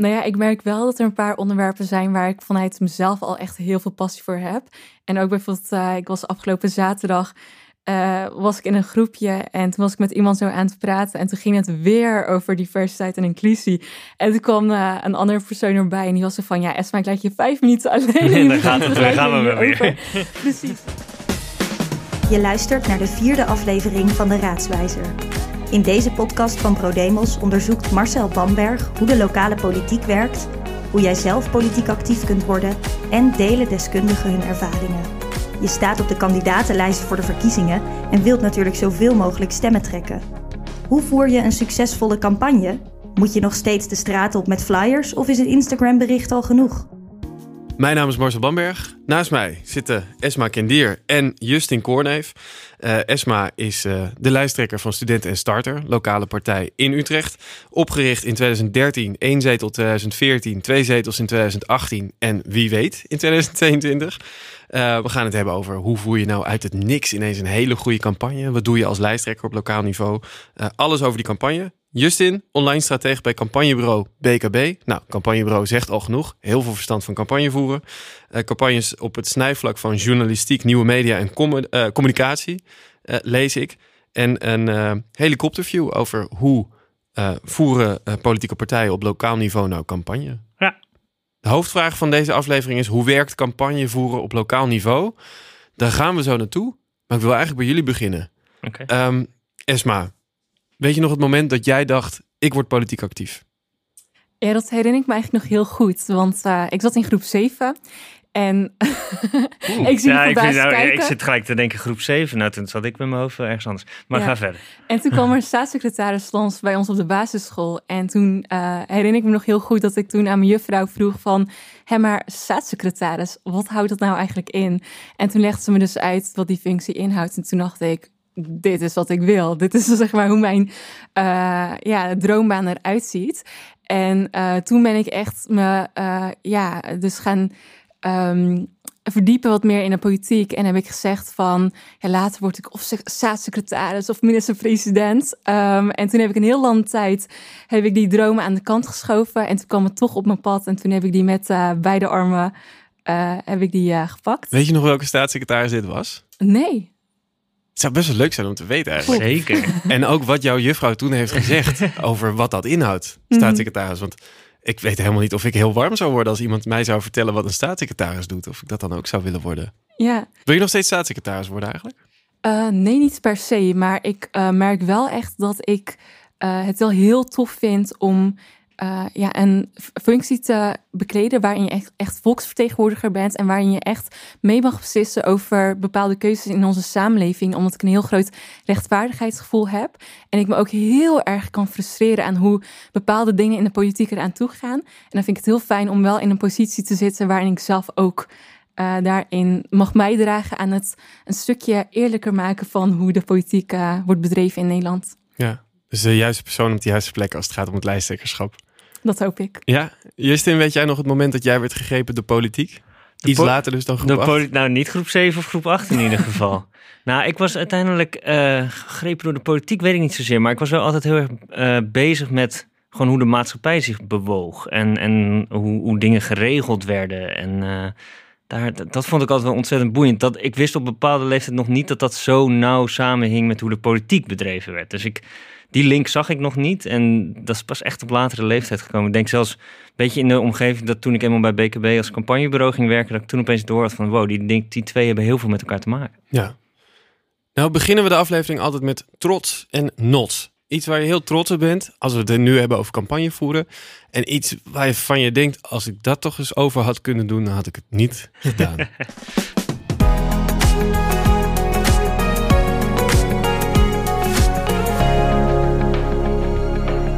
nou ja, ik merk wel dat er een paar onderwerpen zijn waar ik vanuit mezelf al echt heel veel passie voor heb. En ook bijvoorbeeld, uh, ik was afgelopen zaterdag uh, was ik in een groepje en toen was ik met iemand zo aan het praten. En toen ging het weer over diversiteit en inclusie. En toen kwam uh, een andere persoon erbij en die was zo van... Ja, Esma, ik laat je vijf minuten alleen. En dan gaat het, dan gaan we weer. Precies. Je luistert naar de vierde aflevering van de Raadswijzer. In deze podcast van ProDemos onderzoekt Marcel Bamberg hoe de lokale politiek werkt... hoe jij zelf politiek actief kunt worden... en delen deskundigen hun ervaringen. Je staat op de kandidatenlijst voor de verkiezingen en wilt natuurlijk zoveel mogelijk stemmen trekken. Hoe voer je een succesvolle campagne? Moet je nog steeds de straat op met flyers of is het Instagram-bericht al genoeg? Mijn naam is Marcel Bamberg. Naast mij zitten Esma Kendier en Justin Koorneef. Uh, Esma is uh, de lijsttrekker van Studenten en Starter, lokale partij in Utrecht. Opgericht in 2013, één zetel 2014, twee zetels in 2018 en wie weet in 2022. Uh, we gaan het hebben over hoe voer je nou uit het niks ineens een hele goede campagne. Wat doe je als lijsttrekker op lokaal niveau? alles over die campagne. Justin, online stratege bij campagnebureau BKB. Nou, campagnebureau zegt al genoeg. Heel veel verstand van campagne voeren. Uh, campagnes op het snijvlak van journalistiek, nieuwe media en com uh, communicatie uh, lees ik. En een helikopterview over hoe voeren politieke partijen op lokaal niveau nou campagne. Ja. De hoofdvraag van deze aflevering is hoe werkt campagne voeren op lokaal niveau? Daar gaan we zo naartoe. Maar ik wil eigenlijk bij jullie beginnen. Okay. Um, Esma, Weet je nog het moment dat jij dacht, ik word politiek actief? Ja, dat herinner ik me eigenlijk nog heel goed. Want uh, ik zat in groep 7 en ik zie ja, ik, vind, nou, kijken. ik zit gelijk te denken groep 7. Nou, toen zat ik met mijn hoofd ergens anders. Maar Ja. ga verder. En toen kwam er staatssecretaris langs bij ons op de basisschool. En toen eh, herinner ik me nog heel goed dat ik toen aan mijn juffrouw vroeg van... Hé, maar staatssecretaris, wat houdt dat nou eigenlijk in? En toen legde ze me dus uit wat die functie inhoudt. En toen dacht ik, dit is wat ik wil. Dit is zeg maar hoe mijn uh, ja, droombaan eruit ziet. En uh, toen ben ik echt me, uh, ja, dus gaan um, verdiepen wat meer in de politiek. En heb ik gezegd van, ja, later word ik of staatssecretaris of minister-president. Um, en toen heb ik een heel lange tijd, heb ik die dromen aan de kant geschoven. En toen kwam het toch op mijn pad. En toen heb ik die met beide armen, heb ik die gepakt. Weet je nog welke staatssecretaris dit was? Nee. Het zou best wel leuk zijn om te weten eigenlijk. Zeker. En ook wat jouw juffrouw toen heeft gezegd over wat dat inhoudt, staatssecretaris. Want ik weet helemaal niet of ik heel warm zou worden als iemand mij zou vertellen wat een staatssecretaris doet. Of ik dat dan ook zou willen worden. Ja. Wil je nog steeds staatssecretaris worden eigenlijk? Uh, nee, niet per se. Maar ik uh, merk wel echt dat ik uh, het wel heel tof vind om uh, ja, een functie te bekleden waarin je echt, echt volksvertegenwoordiger bent en waarin je echt mee mag beslissen over bepaalde keuzes in onze samenleving, omdat ik een heel groot rechtvaardigheidsgevoel heb en ik me ook heel erg kan frustreren aan hoe bepaalde dingen in de politiek eraan toe gaan. En dan vind ik het heel fijn om wel in een positie te zitten waarin ik zelf ook uh, daarin mag bijdragen aan het een stukje eerlijker maken van hoe de politiek uh, wordt bedreven in Nederland. Ja, dus de juiste persoon op de juiste plek als het gaat om het lijsttrekkerschap. Dat hoop ik. Ja, Justin, weet jij nog het moment dat jij werd gegrepen door politiek? De Iets po- later dus dan groep De 8? poli- nou, niet groep 7 of groep 8 in ieder geval. nou, ik was uiteindelijk uh, gegrepen door de politiek, weet ik niet zozeer. Maar ik was wel altijd heel erg uh, bezig met gewoon hoe de maatschappij zich bewoog. En, en hoe, hoe dingen geregeld werden. En uh, daar, dat, dat, vond ik altijd wel ontzettend boeiend. Dat, ik wist op bepaalde leeftijd nog niet dat dat zo nauw samenhing met hoe de politiek bedreven werd. Dus ik die link zag ik nog niet. En dat is pas echt op latere leeftijd gekomen. Ik denk zelfs een beetje in de omgeving dat toen ik eenmaal bij BKB als campagnebureau ging werken, dat ik toen opeens door had van wow, die, die twee hebben heel veel met elkaar te maken. Ja. Nou beginnen we de aflevering altijd met trots en not. Iets waar je heel trots op bent, als we het er nu hebben over campagne voeren. En iets waarvan je denkt, als ik dat toch eens over had kunnen doen, dan had ik het niet gedaan.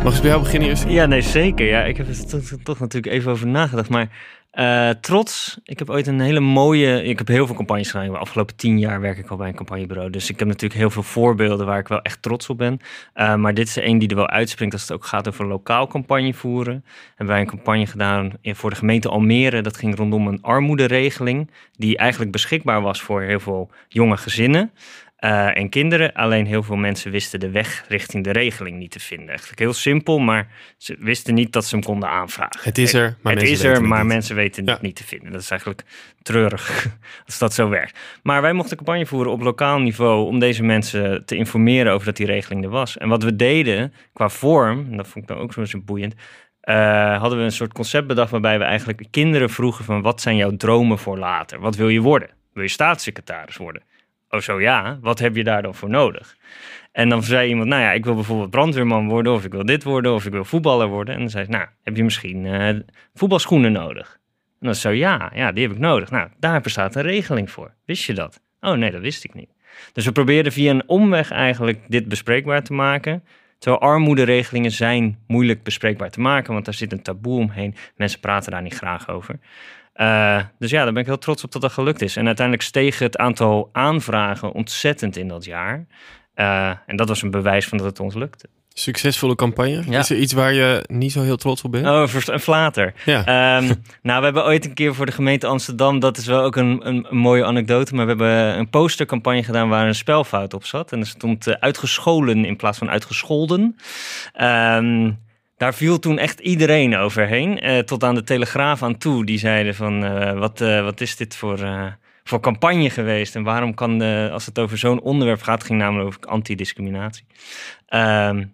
Mag ik bij jou beginnen eerst? Ja, nee, zeker. Ja, ik heb er toch, natuurlijk even over nagedacht. Maar uh, trots, ik heb ooit een hele mooie... Ik heb heel veel campagnes gedaan. De afgelopen tien jaar werk ik al bij een campagnebureau. Dus ik heb natuurlijk heel veel voorbeelden waar ik wel echt trots op ben. Uh, maar dit is één die er wel uitspringt als het ook gaat over lokaal campagne voeren. Hebben wij een campagne gedaan voor de gemeente Almere. Dat ging rondom een armoederegeling die eigenlijk beschikbaar was voor heel veel jonge gezinnen. Eh, en kinderen. Alleen heel veel mensen wisten de weg richting de regeling niet te vinden. Eigenlijk heel simpel, maar ze wisten niet dat ze hem konden aanvragen. Het is er, maar het mensen is weten er, het maar niet. mensen weten Ja. het niet te vinden. Dat is eigenlijk treurig als dat zo werkt. Maar wij mochten campagne voeren op lokaal niveau om deze mensen te informeren over dat die regeling er was. En wat we deden qua vorm, en dat vond ik dan ook zo zo boeiend, eh, hadden we een soort concept bedacht waarbij we eigenlijk kinderen vroegen van wat zijn jouw dromen voor later? Wat wil je worden? Wil je staatssecretaris worden? Oh zo ja, wat heb je daar dan voor nodig? En dan zei iemand, nou ja, ik wil bijvoorbeeld brandweerman worden, of ik wil dit worden, of ik wil voetballer worden. En dan zei ze, nou, heb je misschien eh, voetbalschoenen nodig? En dan zo, ja, ja, die heb ik nodig. Nou, daar bestaat een regeling voor. Wist je dat? Oh nee, dat wist ik niet. Dus we probeerden via een omweg eigenlijk dit bespreekbaar te maken. Terwijl armoederegelingen zijn moeilijk bespreekbaar te maken, want daar zit een taboe omheen. Mensen praten daar niet graag over. Eh, dus ja, daar ben ik heel trots op dat dat gelukt is. En uiteindelijk steeg het aantal aanvragen ontzettend in dat jaar. Eh, en dat was een bewijs van dat het ons lukte. Succesvolle campagne. Ja. Is er iets waar je niet zo heel trots op bent? Oh, een flater. Ja. Ehm, nou, we hebben ooit een keer voor de gemeente Amsterdam, dat is wel ook een, een, een mooie anekdote, maar we hebben een postercampagne gedaan waar een spelfout op zat. En er stond eh, uitgescholen in plaats van uitgescholden. Ehm, daar viel toen echt iedereen overheen, eh, tot aan de Telegraaf aan toe. Die zeiden van, eh, wat, eh, wat is dit voor, voor campagne geweest? En waarom kan, als het over zo'n onderwerp gaat, ging namelijk over antidiscriminatie. Ehm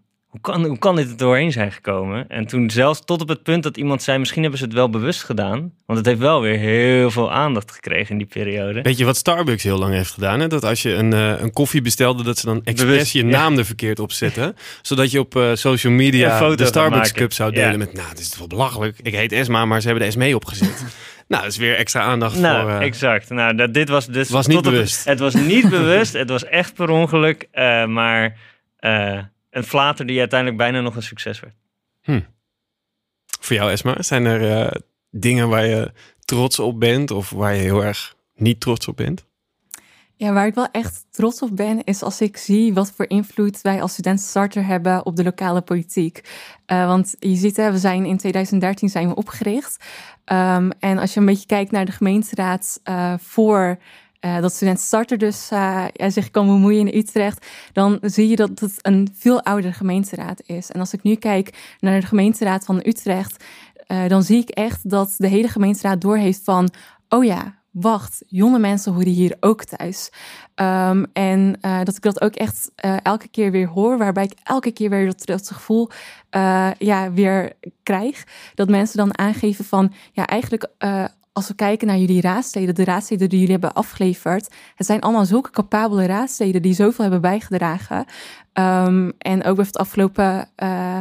hoe kan, hoe kan dit er doorheen zijn gekomen? En toen zelfs tot op het punt dat iemand zei... misschien hebben ze het wel bewust gedaan. Want het heeft wel weer heel veel aandacht gekregen in die periode. Weet je wat Starbucks heel lang heeft gedaan? Hè? Dat als je een, eh, een koffie bestelde, dat ze dan expres Bewust, je ja. naam er verkeerd op zetten. zodat je op eh, social media de Starbucks. Cup zou Ja. delen met... Nou, dit is wel belachelijk. Ik heet Esma, maar ze hebben de SME opgezet. nou, dat is weer extra aandacht Nou, voor... eh, exact. Nou, dat, dit was dus... Was niet het- bewust. het was niet bewust. Het was echt per ongeluk. maar een flater die uiteindelijk bijna nog een succes werd. Voor jou, Esma, zijn er eh, dingen waar je trots op bent... of waar je heel erg niet trots op bent? Ja, waar ik wel echt trots op ben, is als ik zie wat voor invloed wij als student starter hebben op de lokale politiek. Eh, want je ziet, hè, we zijn in 2013 zijn we opgericht. Ehm, en als je een beetje kijkt naar de gemeenteraad eh, voor eh, dat student starter dus ja, zich kan bemoeien in Utrecht, dan zie je dat het een veel oudere gemeenteraad is. En als ik nu kijk naar de gemeenteraad van Utrecht, eh, dan zie ik echt dat de hele gemeenteraad doorheeft van, oh ja, wacht, jonge mensen horen hier ook thuis. Ehm, en dat ik dat ook echt elke keer weer hoor, waarbij ik elke keer weer dat, gevoel ja, weer krijg. Dat mensen dan aangeven van, ja, eigenlijk als we kijken naar jullie raadsleden, de raadsleden die jullie hebben afgeleverd, het zijn allemaal zulke capabele raadsleden die zoveel hebben bijgedragen. Ehm, en ook met het afgelopen eh,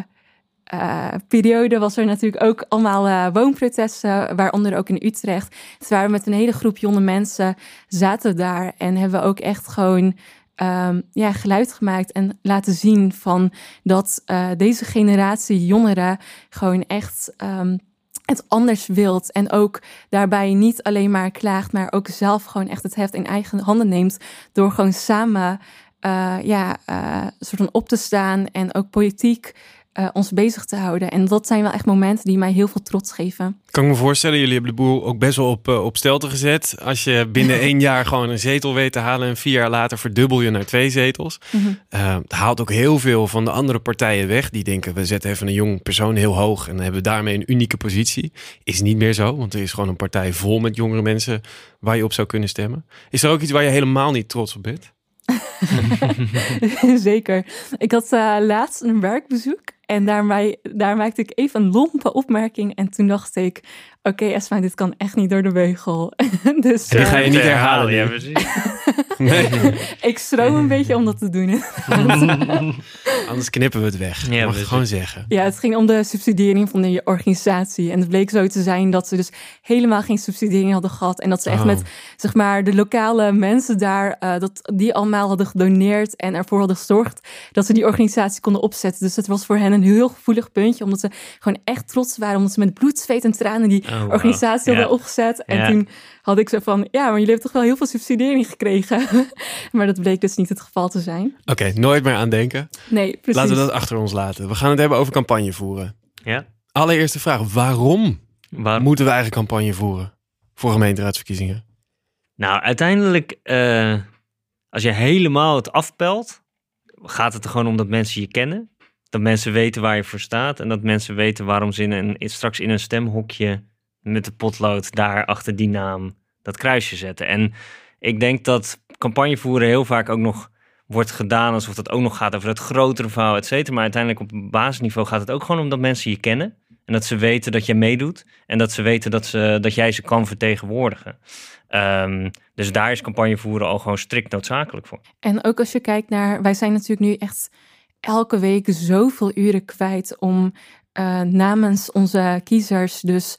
eh, periode was er natuurlijk ook allemaal eh, woonprotesten, waaronder ook in Utrecht. Dus waren we met een hele groep jonge mensen zaten daar en hebben we ook echt gewoon ehm, ja, geluid gemaakt en laten zien van dat deze generatie jongeren gewoon echt ehm, het anders wilt en ook daarbij niet alleen maar klaagt, maar ook zelf gewoon echt het heft in eigen handen neemt door gewoon samen eh, ja, eh, soort van op te staan en ook politiek eh, ons bezig te houden. En dat zijn wel echt momenten die mij heel veel trots geven. Kan ik me voorstellen, jullie hebben de boel ook best wel op, eh, op stelte gezet. Als je binnen één jaar gewoon een zetel weet te halen en vier jaar later verdubbel je naar twee zetels. Eh, het haalt ook heel veel van de andere partijen weg. Die denken, we zetten even een jong persoon heel hoog en dan hebben we daarmee een unieke positie. Is niet meer zo, want er is gewoon een partij vol met jongere mensen waar je op zou kunnen stemmen. Is er ook iets waar je helemaal niet trots op bent? Zeker. Ik had eh, laatst een werkbezoek en daarmee, daar maakte ik even een lompe opmerking. En toen dacht ik, oké Esma, dit kan echt niet door de beugel. dus Die eh, ga je niet herhalen Ja, precies. Nee, ik stroom een beetje om dat te doen. anders knippen we het weg. Ja, Mag ik gewoon zeggen. Ja, het ging om de subsidiëring van de organisatie. En het bleek zo te zijn dat ze dus helemaal geen subsidiëring hadden gehad. En dat ze echt Oh. met, zeg maar, de lokale mensen daar, eh, dat die allemaal hadden gedoneerd en ervoor hadden gezorgd dat ze die organisatie konden opzetten. Dus het was voor hen een heel gevoelig puntje, omdat ze gewoon echt trots waren, omdat ze met bloed, zweet en tranen die Oh, wow. organisatie hadden opgezet. En Ja. toen had ik zo van, ja, maar jullie hebben toch wel heel veel subsidiëring gekregen. maar dat bleek dus niet het geval te zijn. Oké, nooit meer aan denken. Nee, precies. Laten we dat achter ons laten. We gaan het hebben over campagne voeren. Ja. Allereerste vraag, waarom Waar, moeten we eigenlijk campagne voeren voor gemeenteraadsverkiezingen? Nou, uiteindelijk, eh, als je helemaal het afpelt, gaat het er gewoon om dat mensen je kennen. Dat mensen weten waar je voor staat. En dat mensen weten waarom ze in een, straks in een stemhokje met de potlood daar achter die naam dat kruisje zetten. En ik denk dat campagne voeren heel vaak ook nog wordt gedaan alsof het ook nog gaat over het grotere verhaal, et cetera. Maar uiteindelijk op basisniveau gaat het ook gewoon om dat mensen je kennen. En dat ze weten dat je meedoet. En dat ze weten dat, ze, dat jij ze kan vertegenwoordigen. Ehm, dus daar is campagne voeren al gewoon strikt noodzakelijk voor. En ook als je kijkt naar, wij zijn natuurlijk nu echt elke week zoveel uren kwijt om uh, namens onze kiezers dus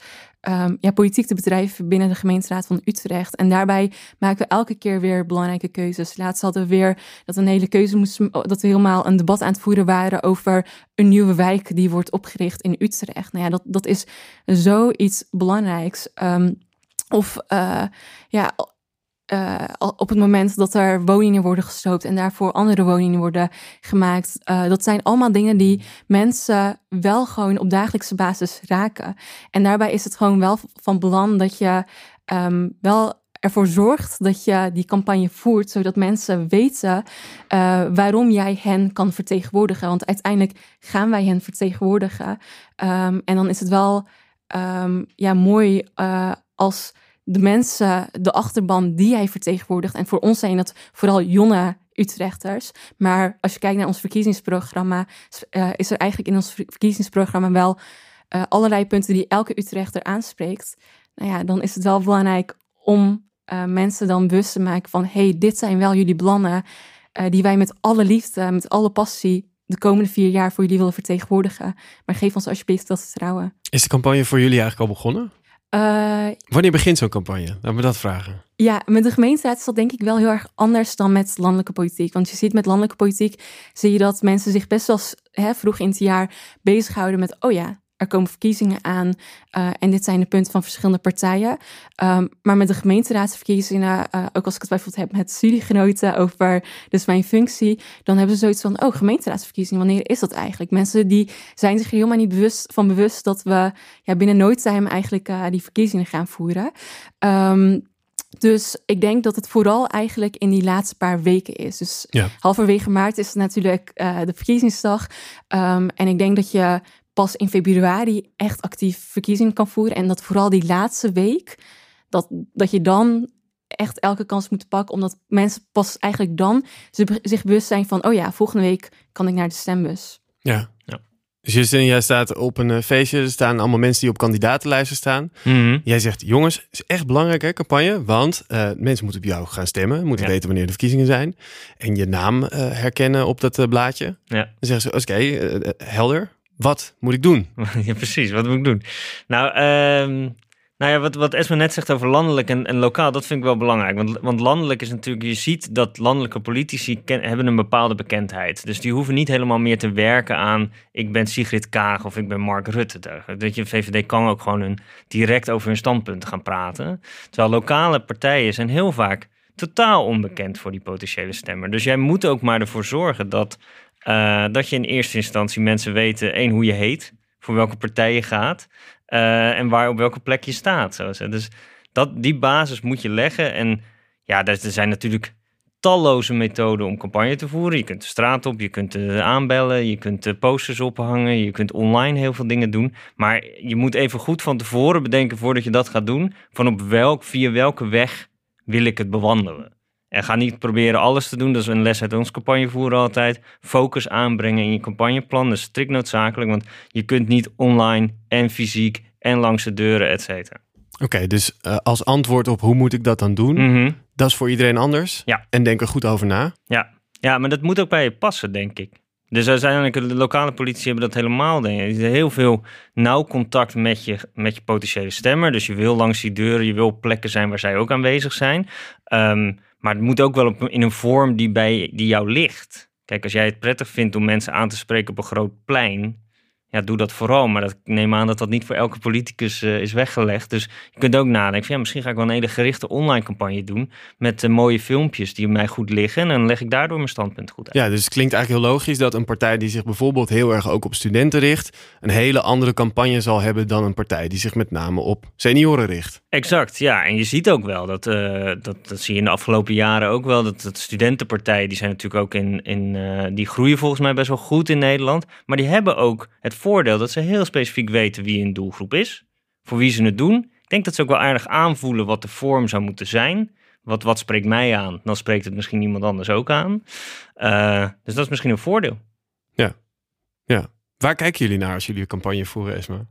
um, ja, politiek te bedrijven binnen de gemeenteraad van Utrecht. En daarbij maken we elke keer weer belangrijke keuzes. Laatst hadden we weer dat een hele keuze moesten, dat we helemaal een debat aan het voeren waren over een nieuwe wijk die wordt opgericht in Utrecht. Nou ja, dat, dat is zoiets belangrijks. Um, of uh, ja, uh, op het moment dat er woningen worden gesloopt en daarvoor andere woningen worden gemaakt. Uh, dat zijn allemaal dingen die mensen wel gewoon op dagelijkse basis raken. En daarbij is het gewoon wel van belang dat je um, wel ervoor zorgt dat je die campagne voert, zodat mensen weten uh, waarom jij hen kan vertegenwoordigen. Want uiteindelijk gaan wij hen vertegenwoordigen. Um, en dan is het wel um, ja, mooi als de mensen, de achterban die hij vertegenwoordigt. En voor ons zijn dat vooral jonge Utrechters. Maar als je kijkt naar ons verkiezingsprogramma, uh, is er eigenlijk in ons verkiezingsprogramma wel uh, allerlei punten die elke Utrechter aanspreekt. Nou ja, dan is het wel belangrijk om uh, mensen dan bewust te maken van: hey, dit zijn wel jullie plannen die wij met alle liefde, met alle passie de komende vier jaar voor jullie willen vertegenwoordigen. Maar geef ons alsjeblieft dat vertrouwen. Is de campagne voor jullie eigenlijk al begonnen? Uh, Wanneer begint zo'n campagne? Laat me dat vragen. Ja, met de gemeenteraad is dat denk ik wel heel erg anders dan met landelijke politiek. Want je ziet met landelijke politiek, zie je dat mensen zich best wel hè, vroeg in het jaar bezighouden met, oh ja, er komen verkiezingen aan uh, en dit zijn de punten van verschillende partijen. Um, maar met de gemeenteraadsverkiezingen, uh, ook als ik het bijvoorbeeld heb met studiegenoten over dus mijn functie, dan hebben ze zoiets van, oh gemeenteraadsverkiezingen, wanneer is dat eigenlijk? Mensen die zijn zich er helemaal niet bewust van bewust dat we ja, binnen nooit zijn eigenlijk uh, die verkiezingen gaan voeren. Um, dus ik denk dat het vooral eigenlijk in die laatste paar weken is. Dus ja. halverwege maart is het natuurlijk uh, de verkiezingsdag. Um, en ik denk dat je pas in februari echt actief verkiezingen kan voeren. En dat vooral die laatste week, dat, dat je dan echt elke kans moet pakken. Omdat mensen pas eigenlijk dan zich bewust zijn van... oh ja, volgende week kan ik naar de stembus. Ja, ja. Dus jij staat op een eh, feestje, er staan allemaal mensen die op kandidatenlijsten staan. Mhm. Jij zegt, jongens, het is echt belangrijk hè, campagne, want uh, mensen moeten op jou gaan stemmen, moeten weten wanneer de verkiezingen zijn en je naam uh, herkennen op dat blaadje. Ja. Dan zeggen ze, oké, helder, wat moet ik doen? ja, precies. Wat moet ik doen? Nou, um, nou ja, wat, wat Esma net zegt over landelijk en, lokaal, dat vind ik wel belangrijk. Want, want landelijk is natuurlijk, je ziet dat landelijke politici hebben een bepaalde bekendheid. Dus die hoeven niet helemaal meer te werken aan, ik ben Sigrid Kaag of ik ben Mark Rutte. Dat je, VVD kan ook gewoon hun, direct over hun standpunten gaan praten. Terwijl lokale partijen zijn heel vaak totaal onbekend voor die potentiële stemmer. Dus jij moet ook maar ervoor zorgen dat uh, dat je in eerste instantie mensen weten, één, hoe je heet, voor welke partij je gaat uh, en waar op welke plek je staat. Dus dat, die basis moet je leggen. En ja, er zijn natuurlijk talloze methoden om campagne te voeren. Je kunt de straat op, je kunt uh, aanbellen, je kunt posters ophangen, je kunt online heel veel dingen doen. Maar je moet even goed van tevoren bedenken voordat je dat gaat doen, van op welk, via welke weg wil ik het bewandelen. En ga niet proberen alles te doen. Dat is een les uit ons campagnevoeren altijd. Focus aanbrengen in je campagneplan. Dat is strikt noodzakelijk. Want je kunt niet online en fysiek en langs de deuren, et cetera. Oké, dus uh, als antwoord op hoe moet ik dat dan doen? Mhm. Dat is voor iedereen anders. Ja. En denk er goed over na. Ja. ja, maar dat moet ook bij je passen, denk ik. Dus uiteindelijk, de lokale politie hebben dat helemaal. Denk ik. Heel veel nauw contact met je, met je potentiële stemmer. Dus je wil langs die deuren, je wil plekken zijn waar zij ook aanwezig zijn. Um, maar het moet ook wel op, in een vorm die, bij, die jou ligt. Kijk, als jij het prettig vindt om mensen aan te spreken op een groot plein, ja, doe dat vooral. Maar dat, ik neem aan dat dat niet voor elke politicus uh, is weggelegd. Dus je kunt ook nadenken van, ja, misschien ga ik wel een hele gerichte online campagne doen met uh, mooie filmpjes die mij goed liggen. En dan leg ik daardoor mijn standpunt goed uit. Ja, dus het klinkt eigenlijk heel logisch dat een partij die zich bijvoorbeeld heel erg ook op studenten richt, een hele andere campagne zal hebben dan een partij die zich met name op senioren richt. Exact, ja. En je ziet ook wel, dat, uh, dat, dat zie je in de afgelopen jaren ook wel, dat, dat studentenpartijen, die zijn natuurlijk ook in, in die groeien volgens mij best wel goed in Nederland. Maar die hebben ook het voordeel dat ze heel specifiek weten wie een doelgroep is, voor wie ze het doen. Ik denk dat ze ook wel aardig aanvoelen wat de vorm zou moeten zijn. Wat, wat spreekt mij aan? Dan spreekt het misschien iemand anders ook aan. Uh, dus dat is misschien een voordeel. Ja, ja. Waar kijken jullie naar als jullie een campagne voeren, Esma?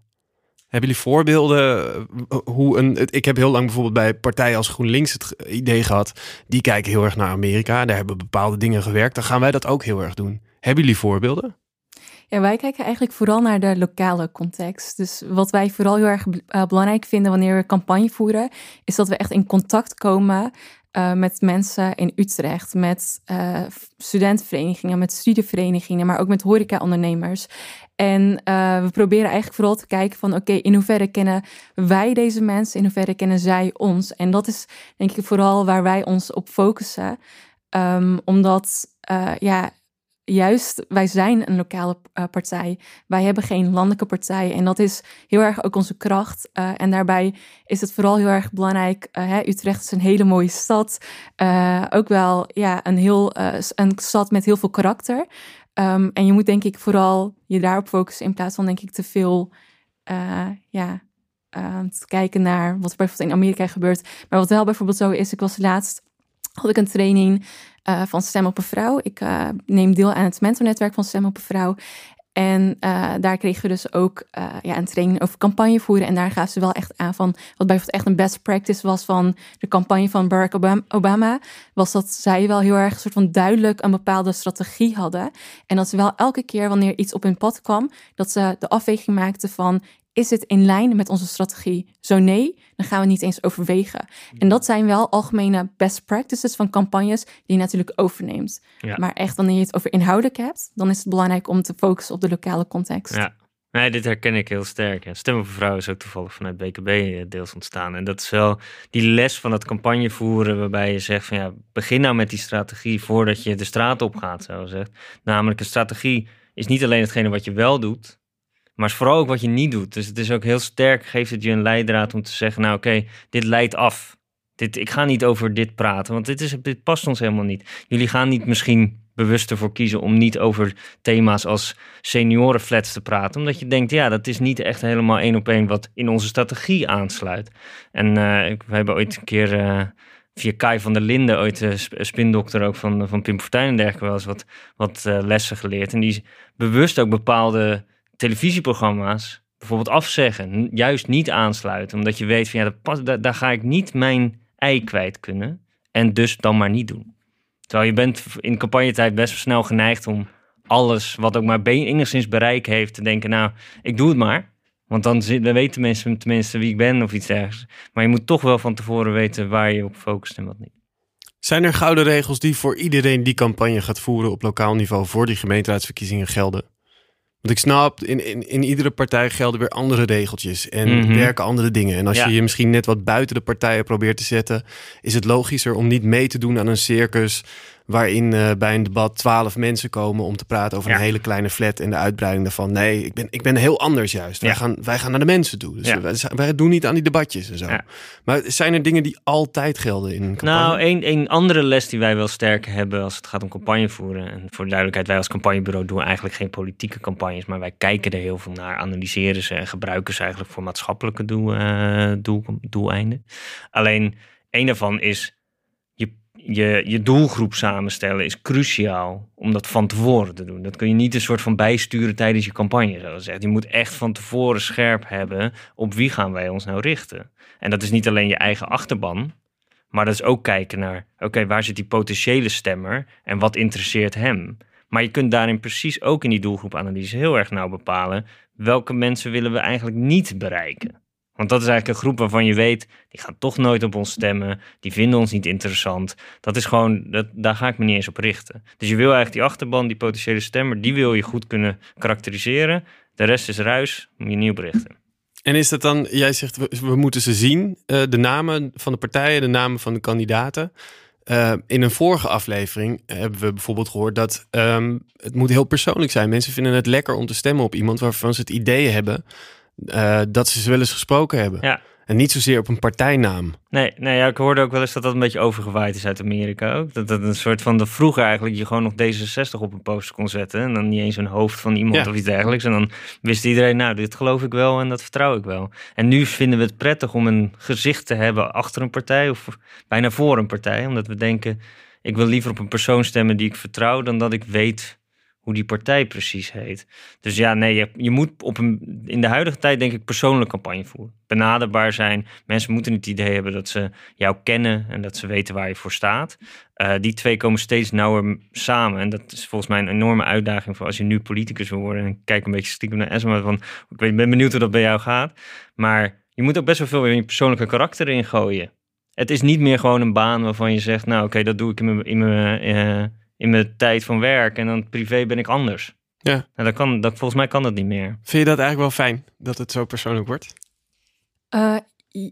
Hebben jullie voorbeelden eh, hoe een. Ik heb heel lang bijvoorbeeld bij partijen als GroenLinks het idee gehad. Die kijken heel erg naar Amerika. Daar hebben bepaalde dingen gewerkt. Dan gaan wij dat ook heel erg doen. Hebben jullie voorbeelden? Ja, wij kijken eigenlijk vooral naar de lokale context. Dus wat wij vooral heel erg uh, belangrijk vinden wanneer we campagne voeren, is dat we echt in contact komen uh, met mensen in Utrecht, met uh, studentenverenigingen, met studieverenigingen, maar ook met horeca-ondernemers. En we proberen eigenlijk vooral te kijken van oké, in hoeverre kennen wij deze mensen, in hoeverre kennen zij ons? En dat is denk ik vooral waar wij ons op focussen. Um, omdat ja, juist, wij zijn een lokale uh, partij. Wij hebben geen landelijke partij. En dat is heel erg ook onze kracht. Uh, en daarbij is het vooral heel erg belangrijk. Uh, hè, Utrecht is een hele mooie stad. ook wel ja, een, heel, een stad met heel veel karakter. Um, en je moet denk ik vooral je daarop focussen in plaats van denk ik te veel ja, te kijken naar wat er bijvoorbeeld in Amerika gebeurt. Maar wat wel bijvoorbeeld zo is, ik was laatst had ik een training uh, van Stem op een Vrouw. Ik uh, neem deel aan het mentornetwerk van Stem op een Vrouw. En uh, daar kregen we dus ook ja, een training over campagne voeren. En daar gaven ze wel echt aan van, wat bijvoorbeeld echt een best practice was van de campagne van Barack Obama, was dat zij wel heel erg een soort van duidelijk een bepaalde strategie hadden. En dat ze wel elke keer wanneer iets op hun pad kwam, dat ze de afweging maakten van, is het in lijn met onze strategie? Zo nee, dan gaan we niet eens overwegen. En dat zijn wel algemene best practices van campagnes die je natuurlijk overneemt. Maar echt, wanneer je het over inhoudelijk hebt, dan is het belangrijk om te focussen op de lokale context. Ja. Nee, dit herken ik heel sterk. Ja. Stemmen voor vrouwen is ook toevallig vanuit BKB eh, deels ontstaan. En dat is wel die les van het campagne voeren, waarbij je zegt van ja, begin nou met die strategie voordat je de straat op gaat, zo zegt. Namelijk, een strategie is niet alleen hetgene wat je wel doet, maar is vooral ook wat je niet doet. Dus het is ook heel sterk, geeft het je een leidraad om te zeggen, nou oké, dit leidt af. Dit, ik ga niet over dit praten, want dit, is, dit past ons helemaal niet. Jullie gaan niet misschien bewust ervoor kiezen om niet over thema's als seniorenflats te praten. Omdat je denkt, ja, dat is niet echt helemaal één op één wat in onze strategie aansluit. En uh, we hebben ooit een keer uh, via Kai van der Linden, ooit uh, spindokter ook van, van Pim Fortuyn en dergelijke, wel eens wat, wat lessen geleerd. En die bewust ook bepaalde televisieprogramma's bijvoorbeeld afzeggen, juist niet aansluiten, omdat je weet van ja, dat daar ga ik niet mijn ei kwijt kunnen en dus dan maar niet doen. Terwijl je bent in campagnetijd best wel snel geneigd om alles wat ook maar enigszins bereik heeft te denken, nou, ik doe het maar. Want dan, dan weten mensen tenminste wie ik ben of iets dergelijks. Maar je moet toch wel van tevoren weten waar je op focust en wat niet. Zijn er gouden regels die voor iedereen die campagne gaat voeren op lokaal niveau voor die gemeenteraadsverkiezingen gelden? Want ik snap, in, in, in iedere partij gelden weer andere regeltjes en mhm. werken andere dingen. En als je je misschien net wat buiten de partijen probeert te zetten, is het logischer om niet mee te doen aan een circus waarin uh, bij een debat twaalf mensen komen om te praten over een hele kleine flat en de uitbreiding daarvan. Nee, ik ben, ik ben heel anders juist. Wij, gaan, wij gaan naar de mensen toe. Dus wij, wij, doen niet aan die debatjes en zo. Maar zijn er dingen die altijd gelden in een campagne? Nou, een, een andere les die wij wel sterk hebben als het gaat om campagne voeren. En voor de duidelijkheid, wij als campagnebureau doen eigenlijk geen politieke campagnes, maar wij kijken er heel veel naar, analyseren ze en gebruiken ze eigenlijk voor maatschappelijke doel, uh, doel, doeleinden. Alleen, een daarvan is je, je doelgroep samenstellen is cruciaal om dat van tevoren te doen. Dat kun je niet een soort van bijsturen tijdens je campagne, zo gezegd. Je moet echt van tevoren scherp hebben op wie gaan wij ons nou richten. En dat is niet alleen je eigen achterban, maar dat is ook kijken naar, oké, waar zit die potentiële stemmer en wat interesseert hem? Maar je kunt daarin precies ook in die doelgroepanalyse heel erg nauw bepalen welke mensen willen we eigenlijk niet bereiken. Want dat is eigenlijk een groep waarvan je weet, die gaan toch nooit op ons stemmen. Die vinden ons niet interessant. Dat is gewoon, dat, daar ga ik me niet eens op richten. Dus je wil eigenlijk die achterban, die potentiële stemmer, die wil je goed kunnen karakteriseren. De rest is ruis, moet je nieuw berichten. En is dat dan, jij zegt we, moeten ze zien, uh, de namen van de partijen, de namen van de kandidaten. Uh, in een vorige aflevering hebben we bijvoorbeeld gehoord dat um, het moet heel persoonlijk zijn. Mensen vinden het lekker om te stemmen op iemand waarvan ze het idee hebben uh, dat ze ze wel eens gesproken hebben. Ja. En niet zozeer op een partijnaam. Nee, nee ja, ik hoorde ook wel eens dat dat een beetje overgewaaid is uit Amerika ook. Dat dat een soort van de vroeger eigenlijk je gewoon nog D66 op een poster kon zetten. En dan niet eens een hoofd van iemand Ja. of iets dergelijks. En dan wist iedereen, nou, dit geloof ik wel en dat vertrouw ik wel. En nu vinden we het prettig om een gezicht te hebben achter een partij of bijna voor een partij. Omdat we denken, ik wil liever op een persoon stemmen die ik vertrouw dan dat ik weet hoe die partij precies heet. Dus ja, nee, je, je moet op een, in de huidige tijd denk ik persoonlijk campagne voeren. Benaderbaar zijn. Mensen moeten het idee hebben dat ze jou kennen en dat ze weten waar je voor staat. Eh, die twee komen steeds nauwer samen. En dat is volgens mij een enorme uitdaging voor als je nu politicus wil worden. En ik kijk een beetje stiekem naar Esma van, ik ben benieuwd hoe dat bij jou gaat. Maar je moet ook best wel veel weer je persoonlijke karakter in gooien. Het is niet meer gewoon een baan waarvan je zegt, nou oké, dat doe ik in mijn, in mijn, eh, in mijn tijd van werk en dan privé ben ik anders. Ja. Nou, dat kan, dat, volgens mij kan dat niet meer. Vind je dat eigenlijk wel fijn dat het zo persoonlijk wordt? Eh,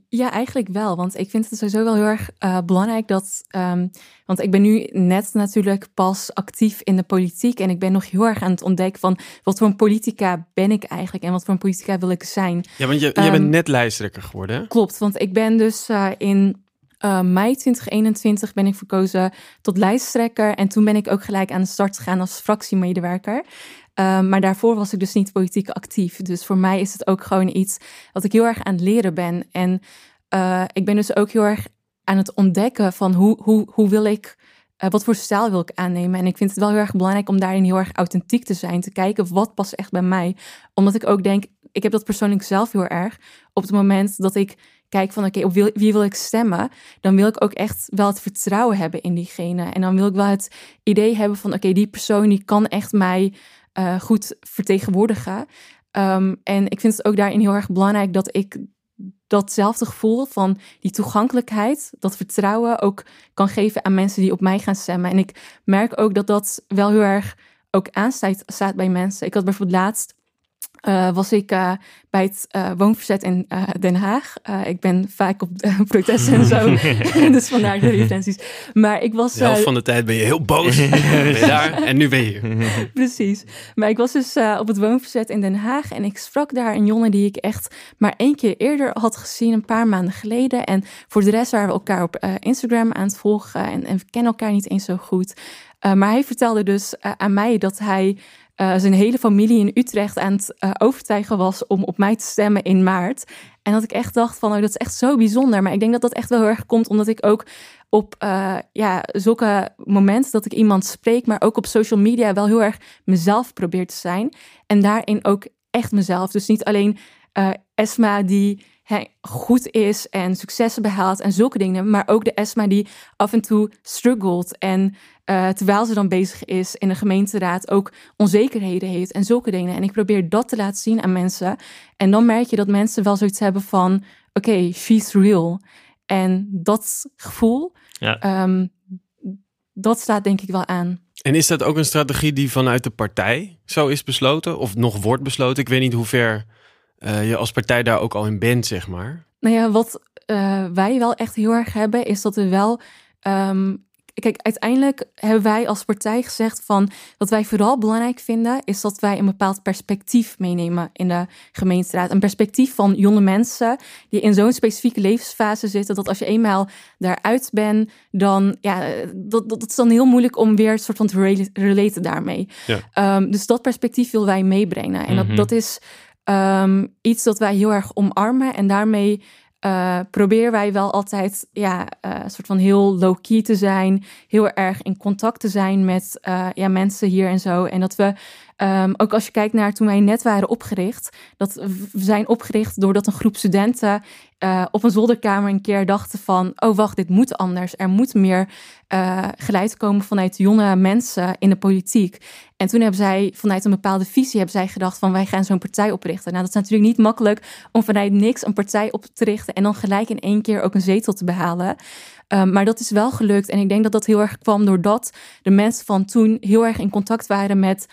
ja, eigenlijk wel. Want ik vind het sowieso wel heel erg eh, belangrijk dat. ehm, want ik ben nu net natuurlijk pas actief in de politiek. En ik ben nog heel erg aan het ontdekken van wat voor een politica ben ik eigenlijk en wat voor een politica wil ik zijn. Ja, want je, Ehm, bent net lijsttrekker geworden. Hè? Klopt, want ik ben dus eh, in eh, mei 2021 ben ik verkozen tot lijsttrekker. En toen ben ik ook gelijk aan de start gegaan als fractiemedewerker. Eh, maar daarvoor was ik dus niet politiek actief. Dus voor mij is het ook gewoon iets wat ik heel erg aan het leren ben. En eh, ik ben dus ook heel erg aan het ontdekken van hoe, hoe, hoe wil ik, wat voor stijl wil ik aannemen. En ik vind het wel heel erg belangrijk om daarin heel erg authentiek te zijn. Te kijken wat past echt bij mij. Omdat ik ook denk, ik heb dat persoonlijk zelf heel erg. Op het moment dat ik kijk van oké, op wie, wil ik stemmen, dan wil ik ook echt wel het vertrouwen hebben in diegene. En dan wil ik wel het idee hebben van oké, die persoon die kan echt mij eh, goed vertegenwoordigen. Ehm, en ik vind het ook daarin heel erg belangrijk dat ik datzelfde gevoel van die toegankelijkheid, dat vertrouwen ook kan geven aan mensen die op mij gaan stemmen. En ik merk ook dat dat wel heel erg ook aanstaat staat bij mensen. Ik had bijvoorbeeld laatst eh, was ik eh, bij het eh, woonverzet in eh, Den Haag. Eh, ik ben vaak op protesten en zo, dus vandaar de referenties. Maar ik was De helft van de tijd ben je heel boos. ben je daar en nu ben je hier. Precies. Maar ik was dus eh, op het woonverzet in Den Haag en ik sprak daar een jongen die ik echt maar één keer eerder had gezien, een paar maanden geleden. En voor de rest waren we elkaar op eh, Instagram aan het volgen en, en we kennen elkaar niet eens zo goed. Eh, maar hij vertelde dus aan mij dat hij eh, zijn hele familie in Utrecht aan het eh, overtuigen was om op mij te stemmen in maart. En dat ik echt dacht van, oh, dat is echt zo bijzonder. Maar ik denk dat dat echt wel heel erg komt omdat ik ook op eh, ja, zulke momenten dat ik iemand spreek, maar ook op social media wel heel erg mezelf probeer te zijn. En daarin ook echt mezelf. Dus niet alleen Esma die hè, goed is en successen behaalt en zulke dingen, maar ook de Esma die af en toe struggelt en eh, terwijl ze dan bezig is in de gemeenteraad ook onzekerheden heeft en zulke dingen. En ik probeer dat te laten zien aan mensen. En dan merk je dat mensen wel zoiets hebben van, oké, she's real. En dat gevoel, Ja. ehm, dat staat denk ik wel aan. En is dat ook een strategie die vanuit de partij zo is besloten? Of nog wordt besloten? Ik weet niet hoe ver eh, je als partij daar ook al in bent, zeg maar. Nou ja, wat eh, wij wel echt heel erg hebben, is dat we wel. ehm, kijk, uiteindelijk hebben wij als partij gezegd van wat wij vooral belangrijk vinden, is dat wij een bepaald perspectief meenemen in de gemeenteraad. Een perspectief van jonge mensen die in zo'n specifieke levensfase zitten, dat als je eenmaal daaruit bent, dan ja, dat, dat, dat is dan heel moeilijk om weer een soort van te rela- relaten daarmee. Ja. Ehm, dus dat perspectief willen wij meebrengen. En Mhm. dat, dat is ehm, iets dat wij heel erg omarmen. En daarmee eh, proberen wij wel altijd ja, eh, een soort van heel low-key te zijn. Heel erg in contact te zijn met eh, ja, mensen hier en zo. En dat we, ehm, ook als je kijkt naar toen wij net waren opgericht, dat we zijn opgericht doordat een groep studenten eh, op een zolderkamer een keer dachten van, oh wacht, dit moet anders. Er moet meer eh, geleid komen vanuit jonge mensen in de politiek. En toen hebben zij vanuit een bepaalde visie hebben zij gedacht van wij gaan zo'n partij oprichten. Nou, dat is natuurlijk niet makkelijk om vanuit niks een partij op te richten en dan gelijk in één keer ook een zetel te behalen. Um, maar dat is wel gelukt en ik denk dat dat heel erg kwam doordat de mensen van toen heel erg in contact waren met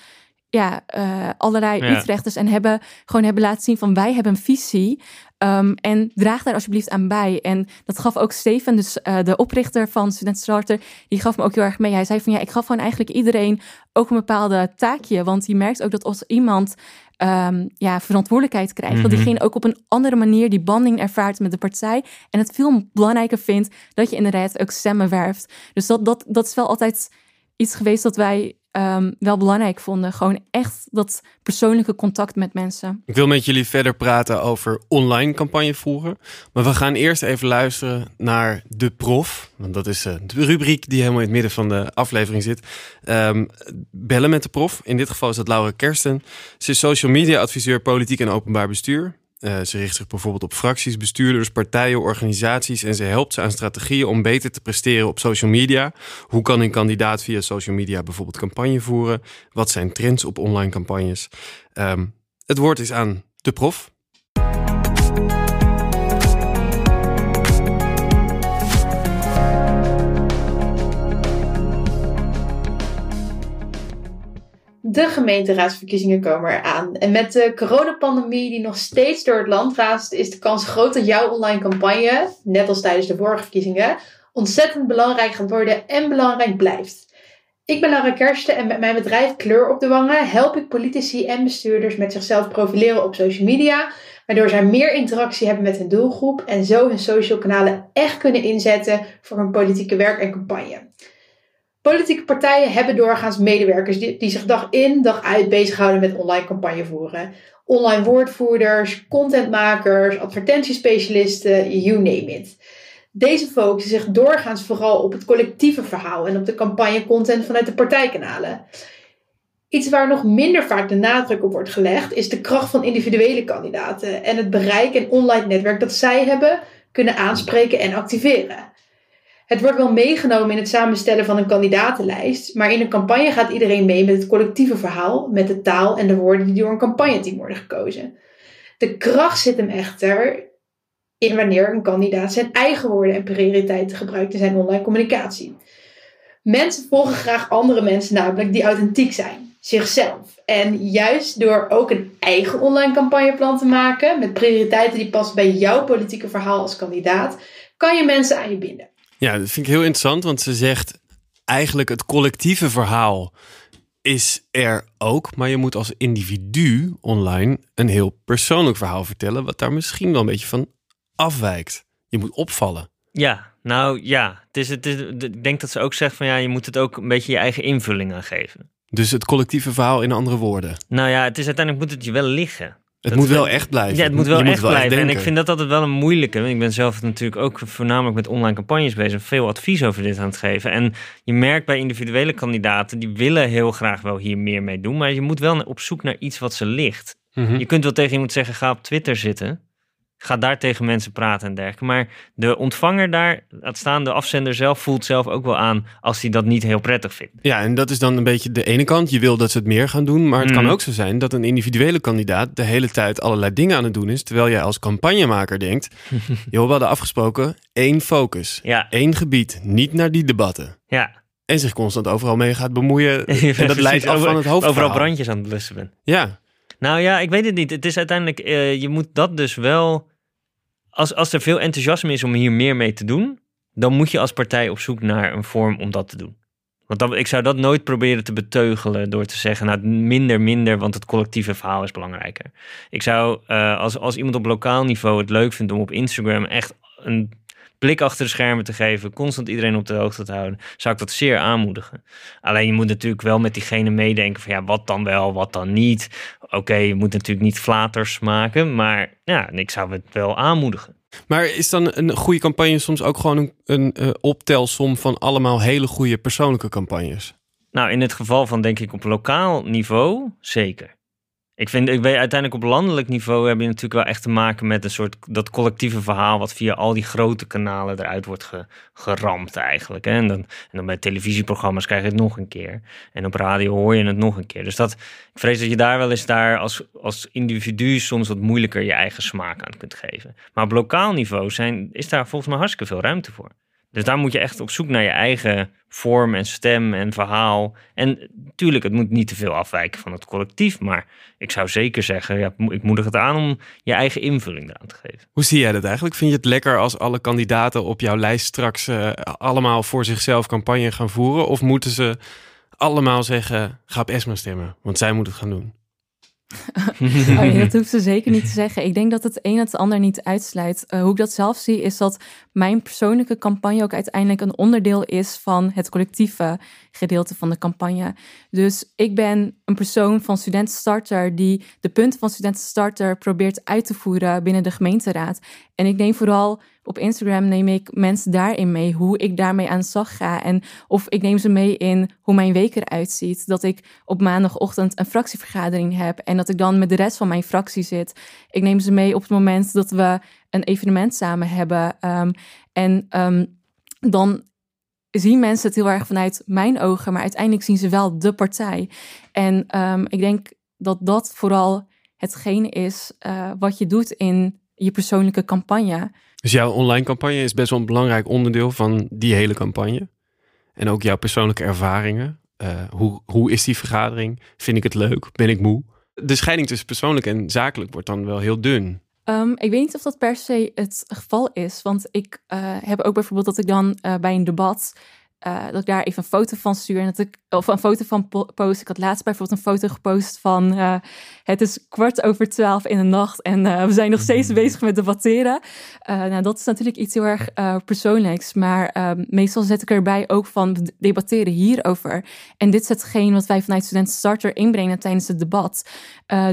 ja, eh, allerlei Ja. Utrechters en hebben gewoon hebben laten zien van wij hebben een visie. ehm, en draag daar alsjeblieft aan bij. En dat gaf ook Steven, dus eh, de oprichter van Student Starter, die gaf me ook heel erg mee. Hij zei van ja, ik gaf gewoon eigenlijk iedereen ook een bepaalde taakje. Want je merkt ook dat als iemand ehm, ja, verantwoordelijkheid krijgt, dat Mhm. diegene ook op een andere manier die banding ervaart met de partij. En het veel belangrijker vindt dat je inderdaad ook stemmen werft. Dus dat, dat, dat is wel altijd iets geweest dat wij ehm, wel belangrijk vonden. Gewoon echt dat persoonlijke contact met mensen. Ik wil met jullie verder praten over online campagne voeren. Maar we gaan eerst even luisteren naar De Prof. Want dat is eh, de rubriek die helemaal in het midden van de aflevering zit. Ehm, bellen met de prof. In dit geval is dat Laura Kersten. Ze is social media adviseur politiek en openbaar bestuur. Eh, ze richt zich bijvoorbeeld op fracties, bestuurders, partijen, organisaties en ze helpt ze aan strategieën om beter te presteren op social media. Hoe kan een kandidaat via social media bijvoorbeeld campagne voeren? Wat zijn trends op online campagnes? Ehm, het woord is aan de prof. De gemeenteraadsverkiezingen komen eraan. En met de coronapandemie die nog steeds door het land raast, is de kans groot dat jouw online campagne, net als tijdens de vorige verkiezingen, ontzettend belangrijk gaat worden en belangrijk blijft. Ik ben Laura Kersten en met mijn bedrijf Kleur op de Wangen help ik politici en bestuurders met zichzelf profileren op social media, waardoor zij meer interactie hebben met hun doelgroep en zo hun social kanalen echt kunnen inzetten voor hun politieke werk en campagne. Politieke partijen hebben doorgaans medewerkers die, zich dag in, dag uit bezighouden met online campagne voeren. Online woordvoerders, contentmakers, advertentiespecialisten, you name it. Deze focussen zich doorgaans vooral op het collectieve verhaal en op de campagnecontent vanuit de partijkanalen. Iets waar nog minder vaak de nadruk op wordt gelegd, is de kracht van individuele kandidaten en het bereik en online netwerk dat zij hebben kunnen aanspreken en activeren. Het wordt wel meegenomen in het samenstellen van een kandidatenlijst, maar in een campagne gaat iedereen mee met het collectieve verhaal, met de taal en de woorden die door een campagneteam worden gekozen. De kracht zit hem echter in wanneer een kandidaat zijn eigen woorden en prioriteiten gebruikt in zijn online communicatie. Mensen volgen graag andere mensen namelijk die authentiek zijn, zichzelf. En juist door ook een eigen online campagneplan te maken met prioriteiten die passen bij jouw politieke verhaal als kandidaat, kan je mensen aan je binden. Ja, dat vind ik heel interessant, want ze zegt eigenlijk het collectieve verhaal is er ook, maar je moet als individu online een heel persoonlijk verhaal vertellen, wat daar misschien wel een beetje van afwijkt. Je moet opvallen. Ja, nou ja. Het is, het is, ik denk dat ze ook zegt van ja, je moet het ook een beetje je eigen invulling aan geven. Dus het collectieve verhaal in andere woorden. Nou ja, het is uiteindelijk moet het je wel liggen. Het Dat moet wel echt blijven. Ja, het moet wel Je echt blijven. en ik vind dat altijd wel een moeilijke. Ik ben zelf natuurlijk ook voornamelijk met online campagnes bezig. Veel advies over dit aan het geven. En je merkt bij individuele kandidaten, die willen heel graag wel hier meer mee doen. Maar je moet wel op zoek naar iets wat ze ligt. Mhm. Je kunt wel tegen iemand zeggen, ga op Twitter zitten. Ga daar tegen mensen praten en dergelijke. Maar de ontvanger daar, laat staan, de afzender zelf, voelt zelf ook wel aan als hij dat niet heel prettig vindt. Ja, en dat is dan een beetje de ene kant. Je wil dat ze het meer gaan doen. Maar het kan Mhm. ook zo zijn dat een individuele kandidaat de hele tijd allerlei dingen aan het doen is. Terwijl jij als campagnemaker denkt: joh, we hadden afgesproken één focus, Ja, één gebied, niet naar die debatten. ja. En zich constant overal mee gaat bemoeien. en dat leidt af van het hoofdverhaal. Overal brandjes aan het blussen bent. Ja, Nou ja, ik weet het niet. Het is uiteindelijk, eh, je moet dat dus wel. Als, als er veel enthousiasme is om hier meer mee te doen, dan moet je als partij op zoek naar een vorm om dat te doen. Want ik zou dat nooit proberen te beteugelen door te zeggen, nou minder, minder, want het collectieve verhaal is belangrijker. Ik zou, eh, als, als iemand op lokaal niveau het leuk vindt om op Instagram echt een blik achter de schermen te geven, constant iedereen op de hoogte te houden, zou ik dat zeer aanmoedigen. Alleen je moet natuurlijk wel met diegene meedenken van ja, wat dan wel, wat dan niet. Oké, je moet natuurlijk niet flaters maken, maar ja, ik zou het wel aanmoedigen. maar is dan een goede campagne soms ook gewoon een, een eh, optelsom van allemaal hele goede persoonlijke campagnes? Nou, in het geval van denk ik op lokaal niveau, zeker. Ik vind, ik weet uiteindelijk op landelijk niveau heb je natuurlijk wel echt te maken met een soort dat collectieve verhaal wat via al die grote kanalen eruit wordt ge- geramd eigenlijk. Hè? En, dan, en dan bij televisieprogramma's krijg je het nog een keer. En op radio hoor je het nog een keer. Dus dat, ik vrees dat je daar wel eens daar als, als individu soms wat moeilijker je eigen smaak aan kunt geven. Maar op lokaal niveau zijn, is daar volgens mij hartstikke veel ruimte voor. Dus daar moet je echt op zoek naar je eigen vorm en stem en verhaal. En natuurlijk, het moet niet te veel afwijken van het collectief. Maar ik zou zeker zeggen, ja, ik moedig het aan om je eigen invulling eraan te geven. Hoe zie jij dat eigenlijk? Vind je het lekker als alle kandidaten op jouw lijst straks uh, allemaal voor zichzelf campagne gaan voeren? Of moeten ze allemaal zeggen, ga op Esma stemmen, want zij moet het gaan doen? oh dat hoeft ze zeker niet te zeggen. Ik denk dat het een het ander niet uitsluit. Uh, hoe ik dat zelf zie, is dat mijn persoonlijke campagne ook uiteindelijk een onderdeel is van het collectieve gedeelte van de campagne. Dus ik ben een persoon van Studentenstarter die de punten van Studentenstarter probeert uit te voeren binnen de gemeenteraad. En ik neem vooral op Instagram neem ik mensen daarin mee, hoe ik daarmee aan de slag ga. En of ik neem ze mee in hoe mijn week eruit ziet. Dat ik op maandagochtend een fractievergadering heb en dat ik dan met de rest van mijn fractie zit. Ik neem ze mee op het moment dat we een evenement samen hebben. Ehm, en um, dan zien mensen het heel erg vanuit mijn ogen, maar uiteindelijk zien ze wel de partij. En um, ik denk dat dat vooral hetgene is uh, wat je doet in je persoonlijke campagne. Dus jouw online campagne is best wel een belangrijk onderdeel van die hele campagne. En ook jouw persoonlijke ervaringen. Uh, hoe, hoe is die vergadering? Vind ik het leuk? Ben ik moe? De scheiding tussen persoonlijk en zakelijk wordt dan wel heel dun. Um, ik weet niet of dat per se het geval is. Want ik uh, heb ook bijvoorbeeld dat ik dan uh, bij een debat uh, dat ik daar even een foto van stuur. En dat ik, of een foto van post. Ik had laatst bijvoorbeeld een foto gepost van uh, het is kwart over twaalf in de nacht en uh, we zijn nog steeds mhm. bezig met debatteren. nou, dat is natuurlijk iets heel erg persoonlijks. Maar ehm, meestal zet ik erbij ook van debatteren hierover. En dit is hetgeen wat wij vanuit Studenten Starter inbrengen tijdens het debat.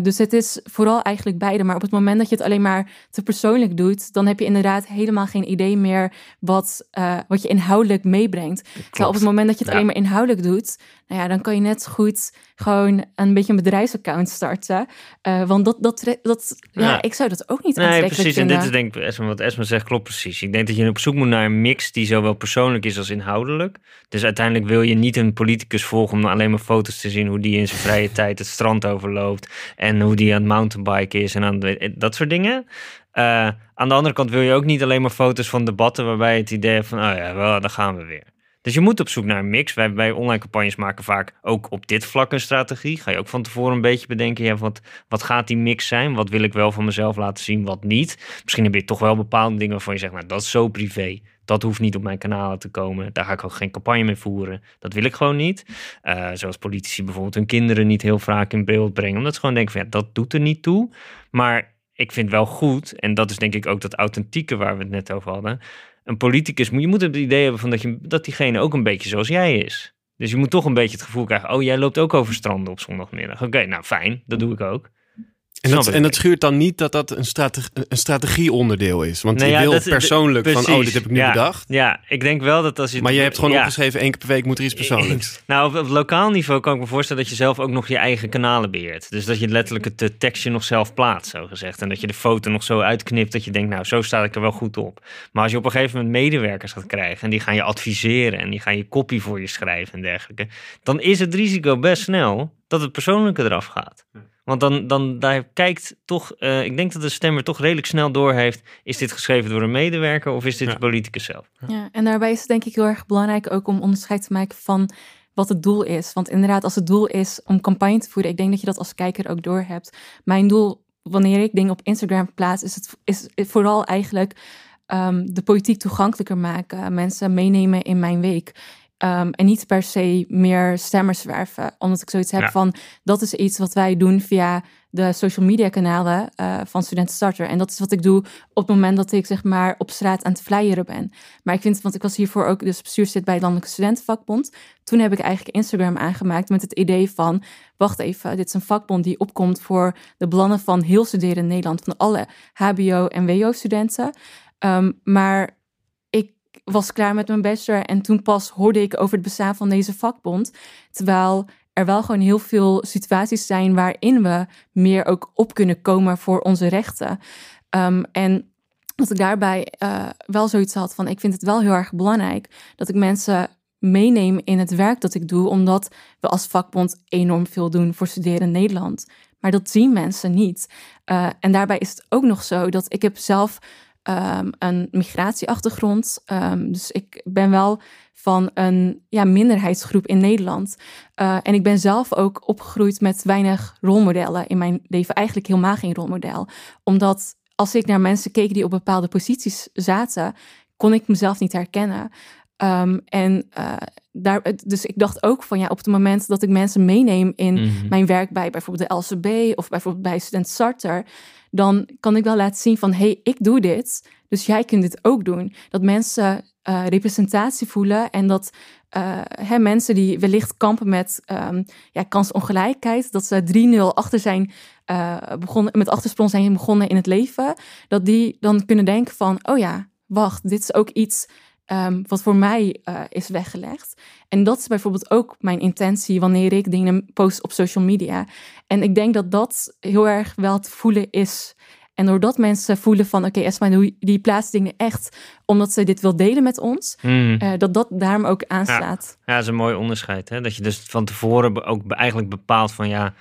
dus het is vooral eigenlijk beide. Maar op het moment dat je het alleen maar te persoonlijk doet, dan heb je inderdaad helemaal geen idee meer wat, wat je inhoudelijk meebrengt. Terwijl op het moment dat je het alleen maar inhoudelijk doet, nou ja, dan kan je net goed gewoon een beetje een bedrijfsaccount starten. Uh, want dat, dat, dat ja. ik zou dat ook niet nee, precies. En dit is denk ik, Esma, wat Esma zegt, klopt precies. Ik denk dat je op zoek moet naar een mix die zowel persoonlijk is als inhoudelijk. Dus uiteindelijk wil je niet een politicus volgen om alleen maar foto's te zien hoe die in zijn vrije tijd het strand overloopt en hoe die aan het mountainbiken is en aan dat soort dingen. Uh, aan de andere kant wil je ook niet alleen maar foto's van debatten waarbij het idee van, oh ja, wel, daar gaan we weer. Dus je moet op zoek naar een mix. Wij bij online campagnes maken vaak ook op dit vlak een strategie. Ga je ook van tevoren een beetje bedenken, ja, wat, wat gaat die mix zijn? Wat wil ik wel van mezelf laten zien, wat niet? Misschien heb je toch wel bepaalde dingen waarvan je zegt, nou, dat is zo privé. Dat hoeft niet op mijn kanalen te komen. Daar ga ik ook geen campagne mee voeren. Dat wil ik gewoon niet. Uh, zoals politici bijvoorbeeld hun kinderen niet heel vaak in beeld brengen. Omdat ze gewoon denken van ja, dat doet er niet toe. Maar ik vind wel goed, en dat is denk ik ook dat authentieke waar we het net over hadden een politicus, je moet het idee hebben van dat, je, dat diegene ook een beetje zoals jij is. Dus je moet toch een beetje het gevoel krijgen, oh jij loopt ook over stranden op zondagmiddag. Oké, nou fijn, dat doe ik ook. En dat, en dat schuurt dan niet dat dat een, strategie, een strategieonderdeel is. Want je wil persoonlijk van, oh, dit heb ik nu bedacht. Ja, ik denk wel dat als je... Maar je hebt gewoon opgeschreven, één keer per week moet er iets persoonlijks. nou, op, lokaal niveau kan ik me voorstellen dat je zelf ook nog je eigen kanalen beheert. Dus dat je letterlijk het eh, tekstje nog zelf plaatst, zo gezegd. En dat je de foto nog zo uitknipt dat je denkt, nou, zo sta ik er wel goed op. Maar als je op een gegeven moment medewerkers gaat krijgen... en die gaan je adviseren en die gaan je kopie voor je schrijven en dergelijke... dan is het risico best snel dat het persoonlijke eraf gaat. Want dan, dan daar kijkt toch, uh, ik denk dat de stemmer toch redelijk snel doorheeft, is dit geschreven door een medewerker of is dit de politicus zelf? Ja, en daarbij is het denk ik heel erg belangrijk ook om onderscheid te maken van wat het doel is. Want inderdaad, als het doel is om campagne te voeren, ik denk dat je dat als kijker ook doorhebt. Mijn doel, wanneer ik dingen op Instagram plaats, is het is vooral eigenlijk um, de politiek toegankelijker maken, mensen meenemen in mijn week. Um, en niet per se meer stemmers werven. Omdat ik zoiets heb van, dat is iets wat wij doen via de social media kanalen uh, van Studenten Starter. En dat is wat ik doe op het moment dat ik zeg maar op straat aan het flyeren ben. Maar ik vind, want ik was hiervoor ook dus bestuurslid bij het Landelijke Studentenvakbond. Toen heb ik eigenlijk Instagram aangemaakt met het idee van, wacht even, dit is een vakbond die opkomt voor de belangen van heel studeren in Nederland. Van alle hbo- en wo-studenten. Um, maar was klaar met mijn bachelor en toen pas hoorde ik over het bestaan van deze vakbond. Terwijl er wel gewoon heel veel situaties zijn waarin we meer ook op kunnen komen voor onze rechten. Um, en dat ik daarbij uh, wel zoiets had van, ik vind het wel heel erg belangrijk dat ik mensen meeneem in het werk dat ik doe, omdat we als vakbond enorm veel doen voor studeren in Nederland. Maar dat zien mensen niet. Uh, en daarbij is het ook nog zo dat ik heb zelf ehm, een migratieachtergrond. Ehm, dus ik ben wel van een ja, minderheidsgroep in Nederland. Uh, en ik ben zelf ook opgegroeid met weinig rolmodellen in mijn leven. Eigenlijk helemaal geen rolmodel. Omdat als ik naar mensen keek die op bepaalde posities zaten, kon ik mezelf niet herkennen. Um, en uh, daar, dus ik dacht ook van ja, op het moment dat ik mensen meeneem in Mhm. mijn werk bij bijvoorbeeld de LCB of bijvoorbeeld bij Student Starter, dan kan ik wel laten zien van hé, hey, ik doe dit, dus jij kunt dit ook doen. Dat mensen uh, representatie voelen en dat uh, hè, mensen die wellicht kampen met um, ja, kansongelijkheid, dat ze 3-0 achter zijn uh, begonnen, met achtersprong zijn begonnen in het leven, dat die dan kunnen denken van oh ja, wacht, dit is ook iets um, wat voor mij uh, is weggelegd. En dat is bijvoorbeeld ook mijn intentie wanneer ik dingen post op social media. En ik denk dat dat heel erg wel te voelen is. En doordat mensen voelen van oké, okay, Esma, die plaatst dingen echt omdat ze dit wil delen met ons, Mm. uh, dat dat daarom ook aanslaat. Ja, ja, dat is een mooi onderscheid. Hè? Dat je dus van tevoren ook eigenlijk bepaalt van ja,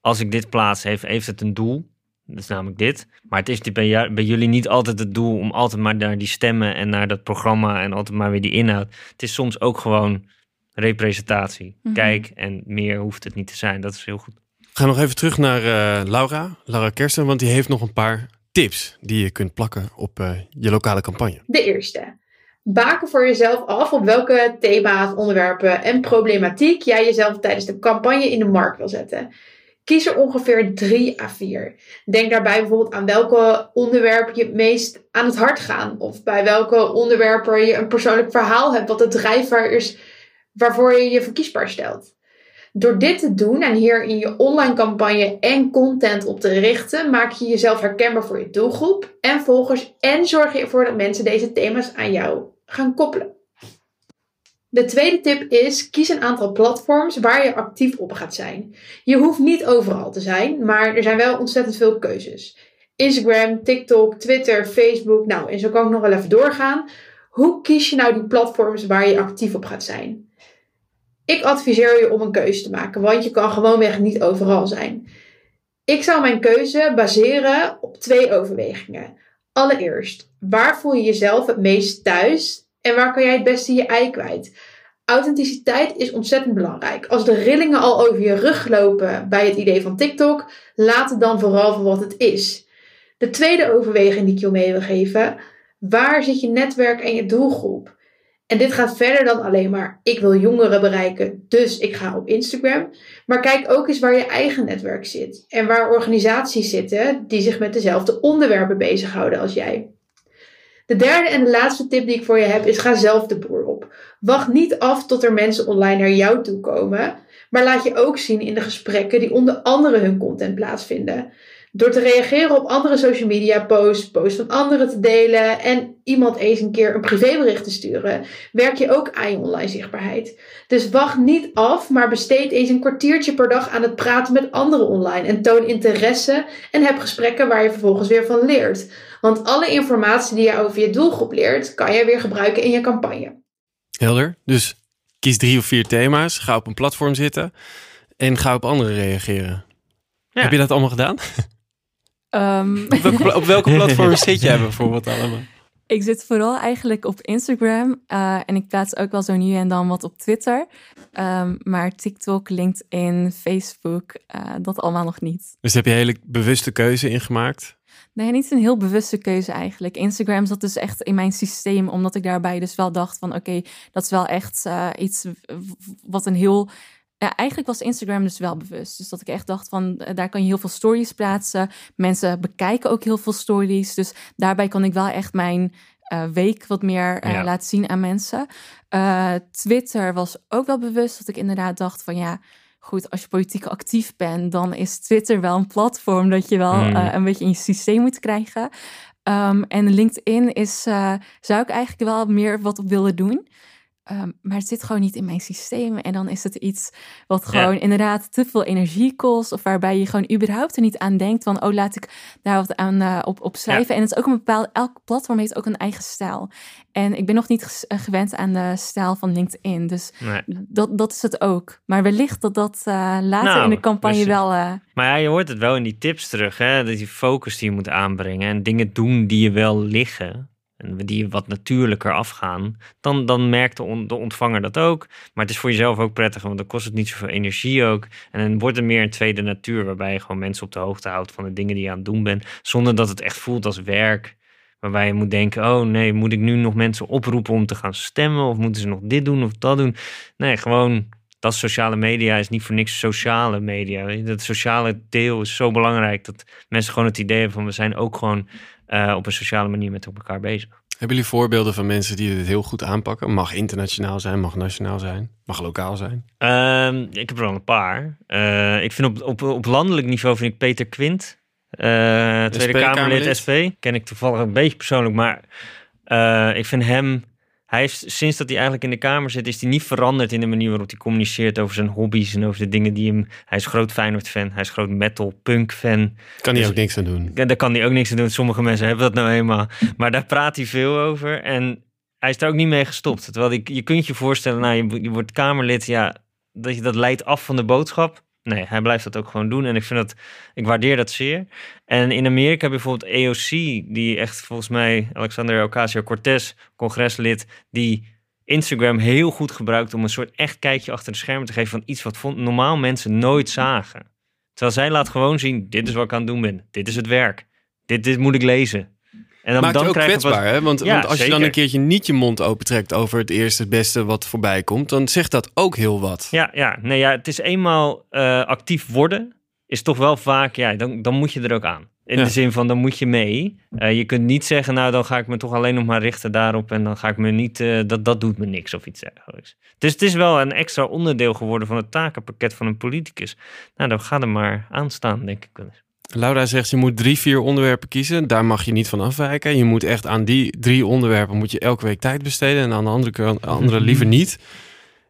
als ik dit plaats, heeft, heeft het een doel. Dat is namelijk dit. Maar het is bij, bij, jullie niet altijd het doel om altijd maar naar die stemmen en naar dat programma en altijd maar weer die inhoud. Het is soms ook gewoon representatie. Mm -hmm. Kijk, en meer hoeft het niet te zijn. Dat is heel goed. We gaan nog even terug naar uh, Laura, Laura Kersten, want die heeft nog een paar tips die je kunt plakken op uh, je lokale campagne. De eerste. Baken voor jezelf af op welke thema's, onderwerpen en problematiek jij jezelf tijdens de campagne in de markt wil zetten. Kies er ongeveer 3 à 4. Denk daarbij bijvoorbeeld aan welke onderwerpen je het meest aan het hart gaan. Of bij welke onderwerpen je een persoonlijk verhaal hebt wat de drijfveer is waarvoor je je verkiesbaar stelt. Door dit te doen en hier in je online campagne en content op te richten, maak je jezelf herkenbaar voor je doelgroep en volgers en zorg je ervoor dat mensen deze thema's aan jou gaan koppelen. De tweede tip is: kies een aantal platforms waar je actief op gaat zijn. Je hoeft niet overal te zijn, maar er zijn wel ontzettend veel keuzes. Instagram, TikTok, Twitter, Facebook. Nou, en zo kan ik nog wel even doorgaan. Hoe kies je nou die platforms waar je actief op gaat zijn? Ik adviseer je om een keuze te maken, want je kan gewoonweg niet overal zijn. Ik zou mijn keuze baseren op twee overwegingen. Allereerst, waar voel je jezelf het meest thuis en waar kan jij het beste je ei kwijt? Authenticiteit is ontzettend belangrijk. Als de rillingen al over je rug lopen bij het idee van TikTok, laat het dan vooral voor wat het is. De tweede overweging die ik je mee wil geven, waar zit je netwerk en je doelgroep? En dit gaat verder dan alleen maar ik wil jongeren bereiken, dus ik ga op Instagram. Maar kijk ook eens waar je eigen netwerk zit en waar organisaties zitten die zich met dezelfde onderwerpen bezighouden als jij. De derde en de laatste tip die ik voor je heb is ga zelf de boer op. Wacht niet af tot er mensen online naar jou toe komen, maar laat je ook zien in de gesprekken die onder andere hun content plaatsvinden. Door te reageren op andere social media posts, posts van anderen te delen en iemand eens een keer een privébericht te sturen, werk je ook aan je online zichtbaarheid. Dus wacht niet af, maar besteed eens een kwartiertje per dag aan het praten met anderen online en toon interesse en heb gesprekken waar je vervolgens weer van leert. Want alle informatie die je over je doelgroep leert, kan je weer gebruiken in je campagne. Helder. Dus kies drie of vier thema's, ga op een platform zitten en ga op anderen reageren. Ja. Heb je dat allemaal gedaan? Um, op, welke, op welke platform zit jij bijvoorbeeld allemaal? Ik zit vooral eigenlijk op Instagram uh, en ik plaats ook wel zo nu en dan wat op Twitter. Um, maar TikTok, LinkedIn, Facebook, uh, dat allemaal nog niet. Dus heb je een hele bewuste keuze ingemaakt? Nee, niet een heel bewuste keuze eigenlijk. Instagram zat dus echt in mijn systeem, omdat ik daarbij dus wel dacht van oké, okay, dat is wel echt uh, iets wat een heel ja, eigenlijk was Instagram dus wel bewust. Dus dat ik echt dacht van, daar kan je heel veel stories plaatsen. Mensen bekijken ook heel veel stories. Dus daarbij kon ik wel echt mijn uh, week wat meer uh, ja. laten zien aan mensen. Twitter was ook wel bewust dat ik inderdaad dacht van ja, goed, als je politiek actief bent, dan is Twitter wel een platform dat je wel Hmm. mm. een beetje in je systeem moet krijgen. Um, en LinkedIn is, zou ik eigenlijk wel meer wat op willen doen. Ehm, maar het zit gewoon niet in mijn systeem. En dan is het iets wat gewoon inderdaad te veel energie kost. Of waarbij je gewoon überhaupt er niet aan denkt van, oh, laat ik daar wat aan uh, op, op schrijven. En het is ook een bepaald, elk platform heeft ook een eigen stijl. En ik ben nog niet eh, gewend aan de stijl van LinkedIn. Dus dat, dat is het ook. Maar wellicht dat dat uh, later nou, in de campagne wel... Maar ja, je hoort het wel in die tips terug, hè? Dat die focus die je moet aanbrengen. En dingen doen die je wel liggen die wat natuurlijker afgaan, dan, dan merkt de, de, ontvanger dat ook. Maar het is voor jezelf ook prettig, want dan kost het niet zoveel energie ook. En dan wordt het meer een tweede natuur, waarbij je gewoon mensen op de hoogte houdt van de dingen die je aan het doen bent, zonder dat het echt voelt als werk. Waarbij je moet denken, oh nee, moet ik nu nog mensen oproepen om te gaan stemmen? Of moeten ze nog dit doen of dat doen? Nee, gewoon, dat sociale media is niet voor niks sociale media. Dat sociale deel is zo belangrijk dat mensen gewoon het idee hebben van we zijn ook gewoon uh, op een sociale manier met elkaar bezig. Hebben jullie voorbeelden van mensen die dit heel goed aanpakken? Mag internationaal zijn, mag nationaal zijn, mag lokaal zijn? Uh, ik heb er wel een paar. Uh, ik vind op, op, op landelijk niveau vind ik Peter Quint, uh, Tweede Kamerlid SP. Ken ik toevallig een beetje persoonlijk, maar ik vind hem hij heeft sinds dat hij eigenlijk in de Kamer zit, is hij niet veranderd in de manier waarop hij communiceert over zijn hobby's en over de dingen die hem. Hij is groot Feyenoord-fan, hij is groot metal-punk-fan. Kan hij dus, ook niks aan doen? Daar kan hij ook niks aan doen. Sommige mensen hebben dat nou eenmaal. Maar daar praat hij veel over. En hij is daar ook niet mee gestopt. Terwijl ik, je kunt je voorstellen, nou, je, je wordt Kamerlid, ja, dat je dat leidt af van de boodschap. Nee, hij blijft dat ook gewoon doen. En ik vind dat, ik waardeer dat zeer. En in Amerika bijvoorbeeld EOC, die echt volgens mij, Alexander Ocasio-Cortez, congreslid, die Instagram heel goed gebruikt om een soort echt kijkje achter de schermen te geven van iets wat normaal mensen nooit zagen. Terwijl zij laat gewoon zien, dit is wat ik aan het doen ben. Dit is het werk. Dit, dit moet ik lezen. En dan, Maakt dan je ook kwetsbaar, hè? Want, want als je dan een keertje niet je mond opentrekt over het eerste, het beste wat voorbij komt, dan zegt dat ook heel wat. Ja, ja. Nee, ja het is eenmaal uh, actief worden, is toch wel vaak, ja, dan, dan moet je er ook aan. In de zin van, dan moet je mee. Uh, je kunt niet zeggen, nou, dan ga ik me toch alleen nog maar richten daarop en dan ga ik me niet, uh, dat, dat doet me niks of iets dergelijks. Dus het is wel een extra onderdeel geworden van het takenpakket van een politicus. Nou, dan ga er maar aan staan, denk ik wel eens. Laura zegt, je moet drie, vier onderwerpen kiezen. Daar mag je niet van afwijken. Je moet echt aan die drie onderwerpen moet je elke week tijd besteden. En aan de andere, andere liever niet.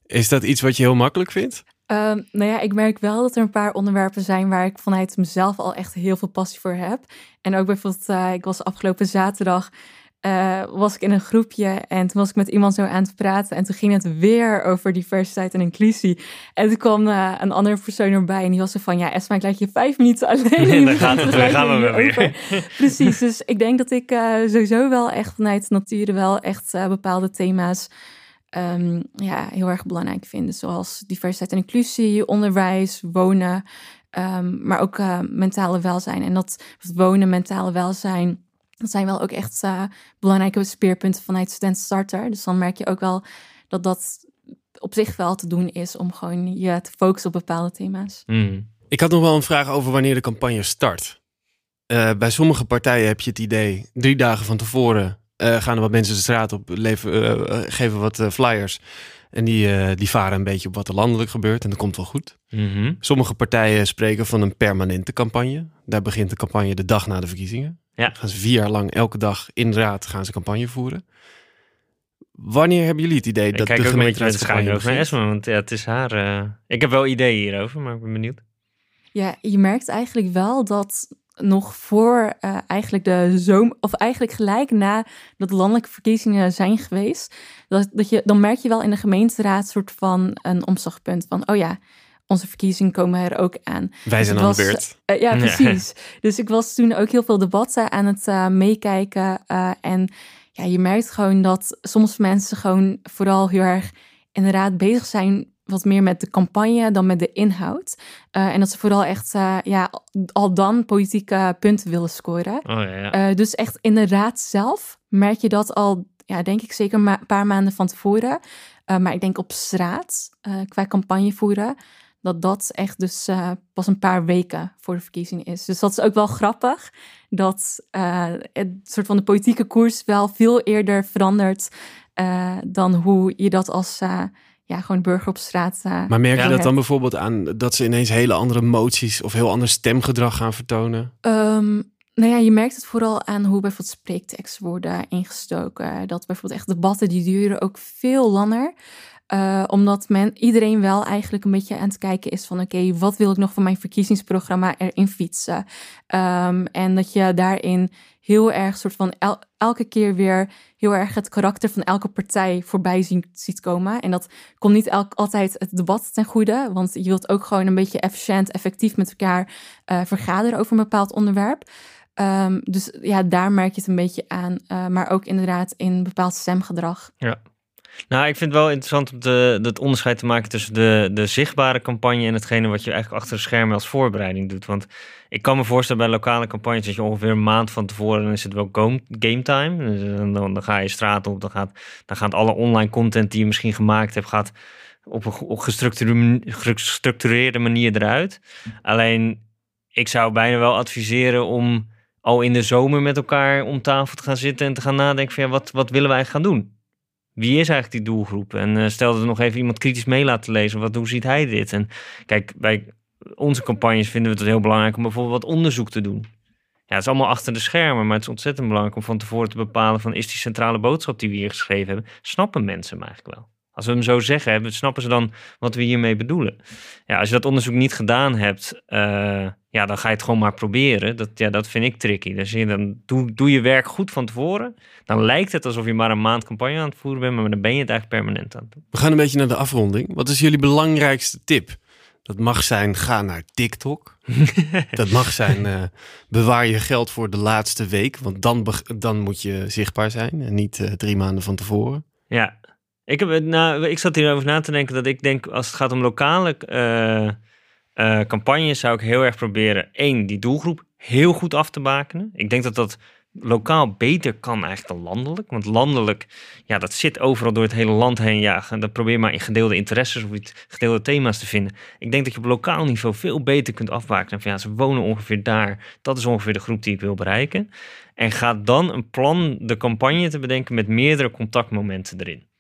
Is dat iets wat je heel makkelijk vindt? Uh, nou ja, ik merk wel dat er een paar onderwerpen zijn waar ik vanuit mezelf al echt heel veel passie voor heb. En ook bijvoorbeeld, uh, ik was afgelopen zaterdag uh, was ik in een groepje en toen was ik met iemand zo aan het praten. En toen ging het weer over diversiteit en inclusie. En toen kwam uh, een andere persoon erbij en die was zo van... Ja, Esma, ik laat je vijf minuten alleen. En dan gaat het gaan we weer. Precies, dus ik denk dat ik uh, sowieso wel echt vanuit nature wel echt bepaalde thema's... Um, ja, heel erg belangrijk vind. Zoals diversiteit en inclusie, onderwijs, wonen... Um, maar ook mentale welzijn. En dat wonen, mentale welzijn dat zijn wel ook echt uh, belangrijke speerpunten vanuit Student Starter. Dus dan merk je ook wel dat dat op zich wel te doen is om gewoon je te focussen op bepaalde thema's. Hmm. Ik had nog wel een vraag over wanneer de campagne start. Uh, bij sommige partijen heb je het idee, drie dagen van tevoren uh, gaan er wat mensen de straat op, leven, geven wat flyers. En die, die varen een beetje op wat er landelijk gebeurt en dat komt wel goed. Mm Sommige partijen spreken van een permanente campagne. Daar begint de campagne de dag na de verkiezingen. Ja. Gaan ze vier jaar lang elke dag in de raad gaan ze campagne voeren. Wanneer hebben jullie het idee dat de gemeente het over naar Esma, want ja, het is haar. Uh... Ik heb wel ideeën hierover, maar ik ben benieuwd. Ja, je merkt eigenlijk wel dat nog voor uh, eigenlijk de zomer, of eigenlijk gelijk na dat de landelijke verkiezingen zijn geweest, dat, dat je, dan merk je wel in de gemeenteraad soort van een omslagpunt van, oh ja, onze verkiezingen komen er ook aan. Wij dus zijn aan de beurt. Uh, ja, precies. dus ik was toen ook heel veel debatten aan het uh, meekijken. Uh, en ja, je merkt gewoon dat soms mensen gewoon vooral heel erg inderdaad bezig zijn wat meer met de campagne dan met de inhoud. en dat ze vooral echt ja, al dan politieke punten willen scoren. Oh, ja, ja. dus echt in de raad zelf merk je dat al, ja, denk ik zeker een paar maanden van tevoren. maar ik denk op straat, qua campagne voeren, dat dat echt dus uh, pas een paar weken voor de verkiezing is. Dus dat is ook wel grappig, dat uh, het soort van de politieke koers wel veel eerder verandert uh, dan hoe je dat als ja, gewoon burger op straat. maar merk je dat dan bijvoorbeeld aan dat ze ineens hele andere moties of heel ander stemgedrag gaan vertonen? Um, Nou ja, je merkt het vooral aan hoe bijvoorbeeld spreekteksten worden ingestoken. Dat bijvoorbeeld echt debatten die duren ook veel langer. Uh, omdat men, iedereen wel eigenlijk een beetje aan het kijken is van... oké, wat wil ik nog van mijn verkiezingsprogramma erin fietsen? Um, en dat je daarin heel erg soort van elke keer weer heel erg het karakter van elke partij voorbij zien, ziet komen. En dat komt niet altijd het debat ten goede, want je wilt ook gewoon een beetje efficiënt, effectief met elkaar uh, vergaderen over een bepaald onderwerp. Um, dus ja, daar merk je het een beetje aan. Uh, maar ook inderdaad in bepaald stemgedrag. Ja. Nou, ik vind het wel interessant om de, het onderscheid te maken tussen de, de zichtbare campagne en hetgene wat je eigenlijk achter de schermen als voorbereiding doet. Want ik kan me voorstellen bij lokale campagnes dat je ongeveer een maand van tevoren, dan is het wel game time. Dus dan, dan, ga je straat op, dan gaat, dan gaat alle online content die je misschien gemaakt hebt, gaat op een gestructureerde manier eruit. Alleen, ik zou bijna wel adviseren om al in de zomer met elkaar om tafel te gaan zitten en te gaan nadenken van ja, wat, wat willen wij gaan doen? Wie is eigenlijk die doelgroep? En uh, stel dat er nog even iemand kritisch mee laten lezen. Wat, hoe ziet hij dit? En kijk, bij onze campagnes vinden we het heel belangrijk om bijvoorbeeld wat onderzoek te doen. Ja, het is allemaal achter de schermen, maar het is ontzettend belangrijk om van tevoren te bepalen van is die centrale boodschap die we hier geschreven hebben, snappen mensen hem eigenlijk wel? Als we hem zo zeggen, snappen ze dan wat we hiermee bedoelen? Ja, als je dat onderzoek niet gedaan hebt, uh, ja, dan ga je het gewoon maar proberen. Dat, ja, dat vind ik tricky. Dus je, dan doe, doe je werk goed van tevoren. Dan lijkt het alsof je maar een maand campagne aan het voeren bent, maar dan ben je het eigenlijk permanent aan het doen. We gaan een beetje naar de afronding. Wat is jullie belangrijkste tip? Dat mag zijn, ga naar TikTok. dat mag zijn, uh, bewaar je geld voor de laatste week. Want dan, dan moet je zichtbaar zijn en niet uh, drie maanden van tevoren. Ja, ik, heb, nou, ik zat hierover na te denken dat ik denk als het gaat om lokale uh, campagnes zou ik heel erg proberen, één, die doelgroep heel goed af te bakenen. Ik denk dat dat lokaal beter kan eigenlijk dan landelijk. Want landelijk, ja, dat zit overal door het hele land heen. Ja, dan probeer maar in gedeelde interesses of gedeelde thema's te vinden. Ik denk dat je op lokaal niveau veel beter kunt afbakenen. Van ja, ze wonen ongeveer daar. Dat is ongeveer de groep die ik wil bereiken. En ga dan een plan, de campagne te bedenken met meerdere contactmomenten erin.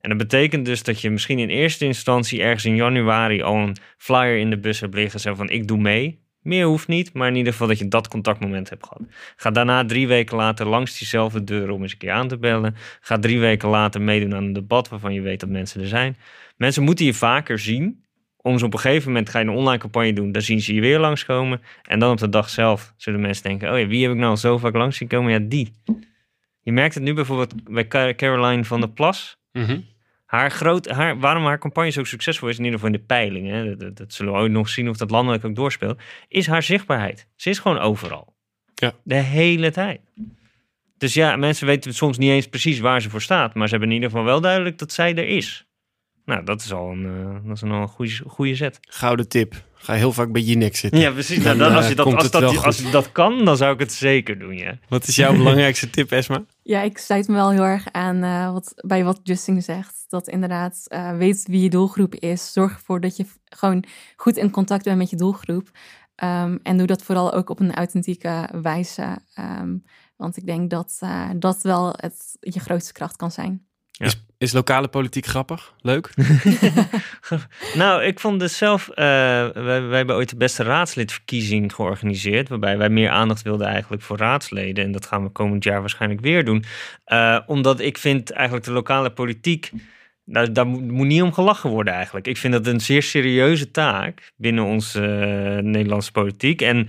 En dat betekent dus dat je misschien in eerste instantie ergens in januari al een flyer in de bus hebt liggen. Zo van ik doe mee. Meer hoeft niet, maar in ieder geval dat je dat contactmoment hebt gehad. Ga daarna drie weken later langs diezelfde deur om eens een keer aan te bellen. Ga drie weken later meedoen aan een debat waarvan je weet dat mensen er zijn. Mensen moeten je vaker zien. Om ze op een gegeven moment ga je een online campagne doen. Dan zien ze je weer langskomen. En dan op de dag zelf zullen mensen denken: oh ja, wie heb ik nou zo vaak langs zien komen? Ja, die. Je merkt het nu bijvoorbeeld bij Caroline van der Plas. Mm haar groot, haar, waarom haar campagne zo succesvol is, in ieder geval in de peilingen, dat, dat, zullen we ooit nog zien of dat landelijk ook doorspeelt, is haar zichtbaarheid. Ze is gewoon overal. Ja. De hele tijd. Dus ja, mensen weten soms niet eens precies waar ze voor staat, maar ze hebben in ieder geval wel duidelijk dat zij er is. Nou, dat is al een, uh, dat is een goede, goede zet. Gouden tip. Ga heel vaak bij Jinek zitten. Ja, precies. Nou, dan, als, je dat, als, dat, als je dat kan, dan zou ik het zeker doen, ja. Wat is jouw belangrijkste tip, Esma? Ja, ik sluit me wel heel erg aan uh, wat, bij wat Justin zegt. Dat inderdaad, uh, weet wie je doelgroep is. Zorg ervoor dat je gewoon goed in contact bent met je doelgroep. Um, en doe dat vooral ook op een authentieke wijze. Um, want ik denk dat uh, dat wel het, je grootste kracht kan zijn. Is, is lokale politiek grappig? Leuk? nou, ik vond het zelf... Uh, wij, wij, hebben ooit de beste raadslidverkiezing georganiseerd... waarbij wij meer aandacht wilden eigenlijk voor raadsleden. En dat gaan we komend jaar waarschijnlijk weer doen. Uh, omdat ik vind eigenlijk de lokale politiek... Daar, daar moet niet om gelachen worden eigenlijk. Ik vind dat een zeer serieuze taak binnen onze uh, Nederlandse politiek. En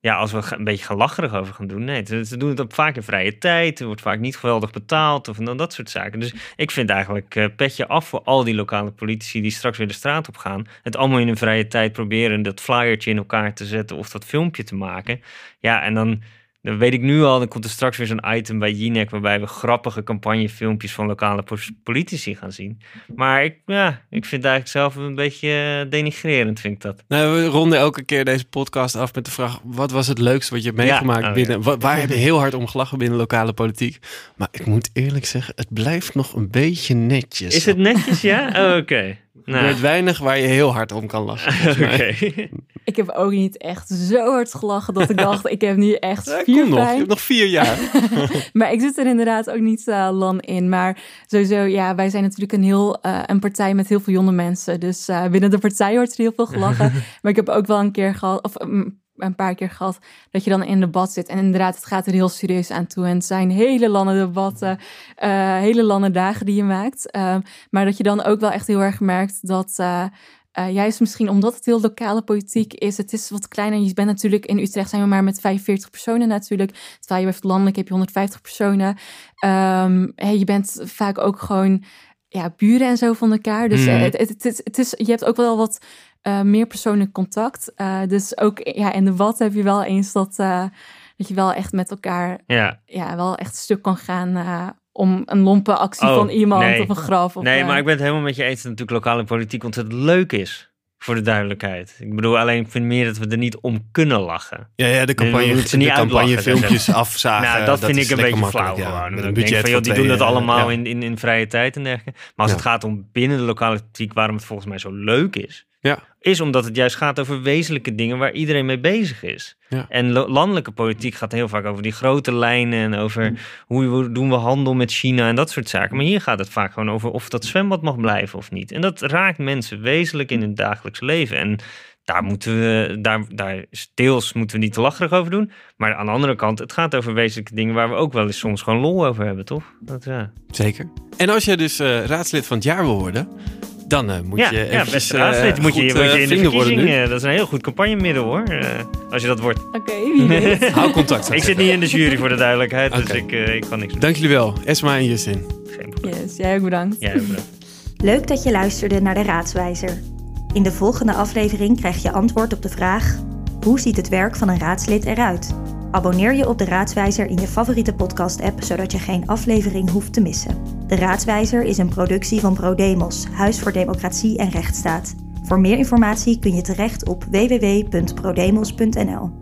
ja, als we een beetje gelacherig over gaan doen. Nee, ze, doen het op vaak in vrije tijd. Er wordt vaak niet geweldig betaald of dan dat soort zaken. Dus ik vind eigenlijk uh, petje af voor al die lokale politici die straks weer de straat op gaan. Het allemaal in een vrije tijd proberen dat flyertje in elkaar te zetten of dat filmpje te maken. Ja, en dan dan weet ik nu al, dan komt er straks weer zo'n item bij Jinek waarbij we grappige campagnefilmpjes van lokale politici gaan zien. Maar ik, ja, ik vind het eigenlijk zelf een beetje eh, denigrerend, vind ik dat. Nou, we ronden elke keer deze podcast af met de vraag, wat was het leukste wat je hebt meegemaakt oh, binnen, waar heb je heel hard om gelachen binnen lokale politiek? Maar ik moet eerlijk zeggen, het blijft nog een beetje netjes. Is het netjes, ja? Oh, oké. Nou. Er is weinig waar je heel hard om kan lachen. Okay. Ik heb ook niet echt zo hard gelachen dat ik dacht, ik heb nu echt ja, vier kom nog, je hebt nog vier jaar. maar ik zit er inderdaad ook niet uh, lang in. Maar sowieso, ja, wij zijn natuurlijk een heel uh, een partij met heel veel jonge mensen. Dus uh, binnen de partij wordt er heel veel gelachen. maar ik heb ook wel een keer gehad, of um, een paar keer gehad dat je dan in een debat zit. En inderdaad, het gaat er heel serieus aan toe. En het zijn hele lange debatten, uh, hele lange dagen die je maakt. Ehm, maar dat je dan ook wel echt heel erg merkt dat. Uh, juist misschien omdat het heel lokale politiek is, het is wat kleiner. Je bent natuurlijk in Utrecht zijn we maar met 45 personen natuurlijk. Terwijl je bij landelijk heb je 150 personen. Um, hey, je bent vaak ook gewoon ja, buren en zo van elkaar. Dus mm. het, het, het, het, is, je hebt ook wel wat uh, meer persoonlijk contact. Dus ook ja, in de wat heb je wel eens dat, dat je wel echt met elkaar ja. Ja, wel echt stuk kan gaan om een lompe actie oh, van iemand nee. of een graf. Of, nee, maar ik ben het helemaal met je eens dat natuurlijk lokale politiek ontzettend leuk is. Voor de duidelijkheid. Ik bedoel, alleen ik vind meer dat we er niet om kunnen lachen. Ja, ja de campagne, de, de campagnefilmpjes afzagen. Nou, dat, dat vind ik een beetje flauw ja. gewoon. Een budget van, joh, die doen dat allemaal ja. in, in, in vrije tijd en dergelijke. Maar als het gaat om binnen de lokale politiek, waarom het volgens mij zo leuk is, ja. is omdat het juist gaat over wezenlijke dingen waar iedereen mee bezig is. Ja. En landelijke politiek gaat heel vaak over die grote lijnen en over hoe doen we handel met China en dat soort zaken. Maar hier gaat het vaak gewoon over of dat zwembad mag blijven of niet. En dat raakt mensen wezenlijk in hun dagelijks leven. En daar moeten we, daar, daar deels moeten we niet te lacherig over doen. Maar aan de andere kant, het gaat over wezenlijke dingen waar we ook wel eens soms gewoon lol over hebben, toch? Dat, ja. Zeker. En als je dus uh, raadslid van het jaar wil worden, dan uh, moet ja, je ja, beste raadslid uh, moet je, moet je in de verkiezing, dat is een heel goed campagnemiddel hoor, als je dat wordt. Oké, okay, wie weet. Hou contact. ik zit niet in de jury voor de duidelijkheid, okay. dus ik, ik kan niks doen. Dank jullie wel, Esma en Justin. Geen probleem. Yes, jij ook bedankt. Jij ook bedankt. Leuk dat je luisterde naar de Raadswijzer. In de volgende aflevering krijg je antwoord op de vraag: hoe ziet het werk van een raadslid eruit? Abonneer je op de Raadswijzer in je favoriete podcast-app, zodat je geen aflevering hoeft te missen. De Raadswijzer is een productie van ProDemos, Huis voor Democratie en Rechtsstaat. Voor meer informatie kun je terecht op www.prodemos.nl.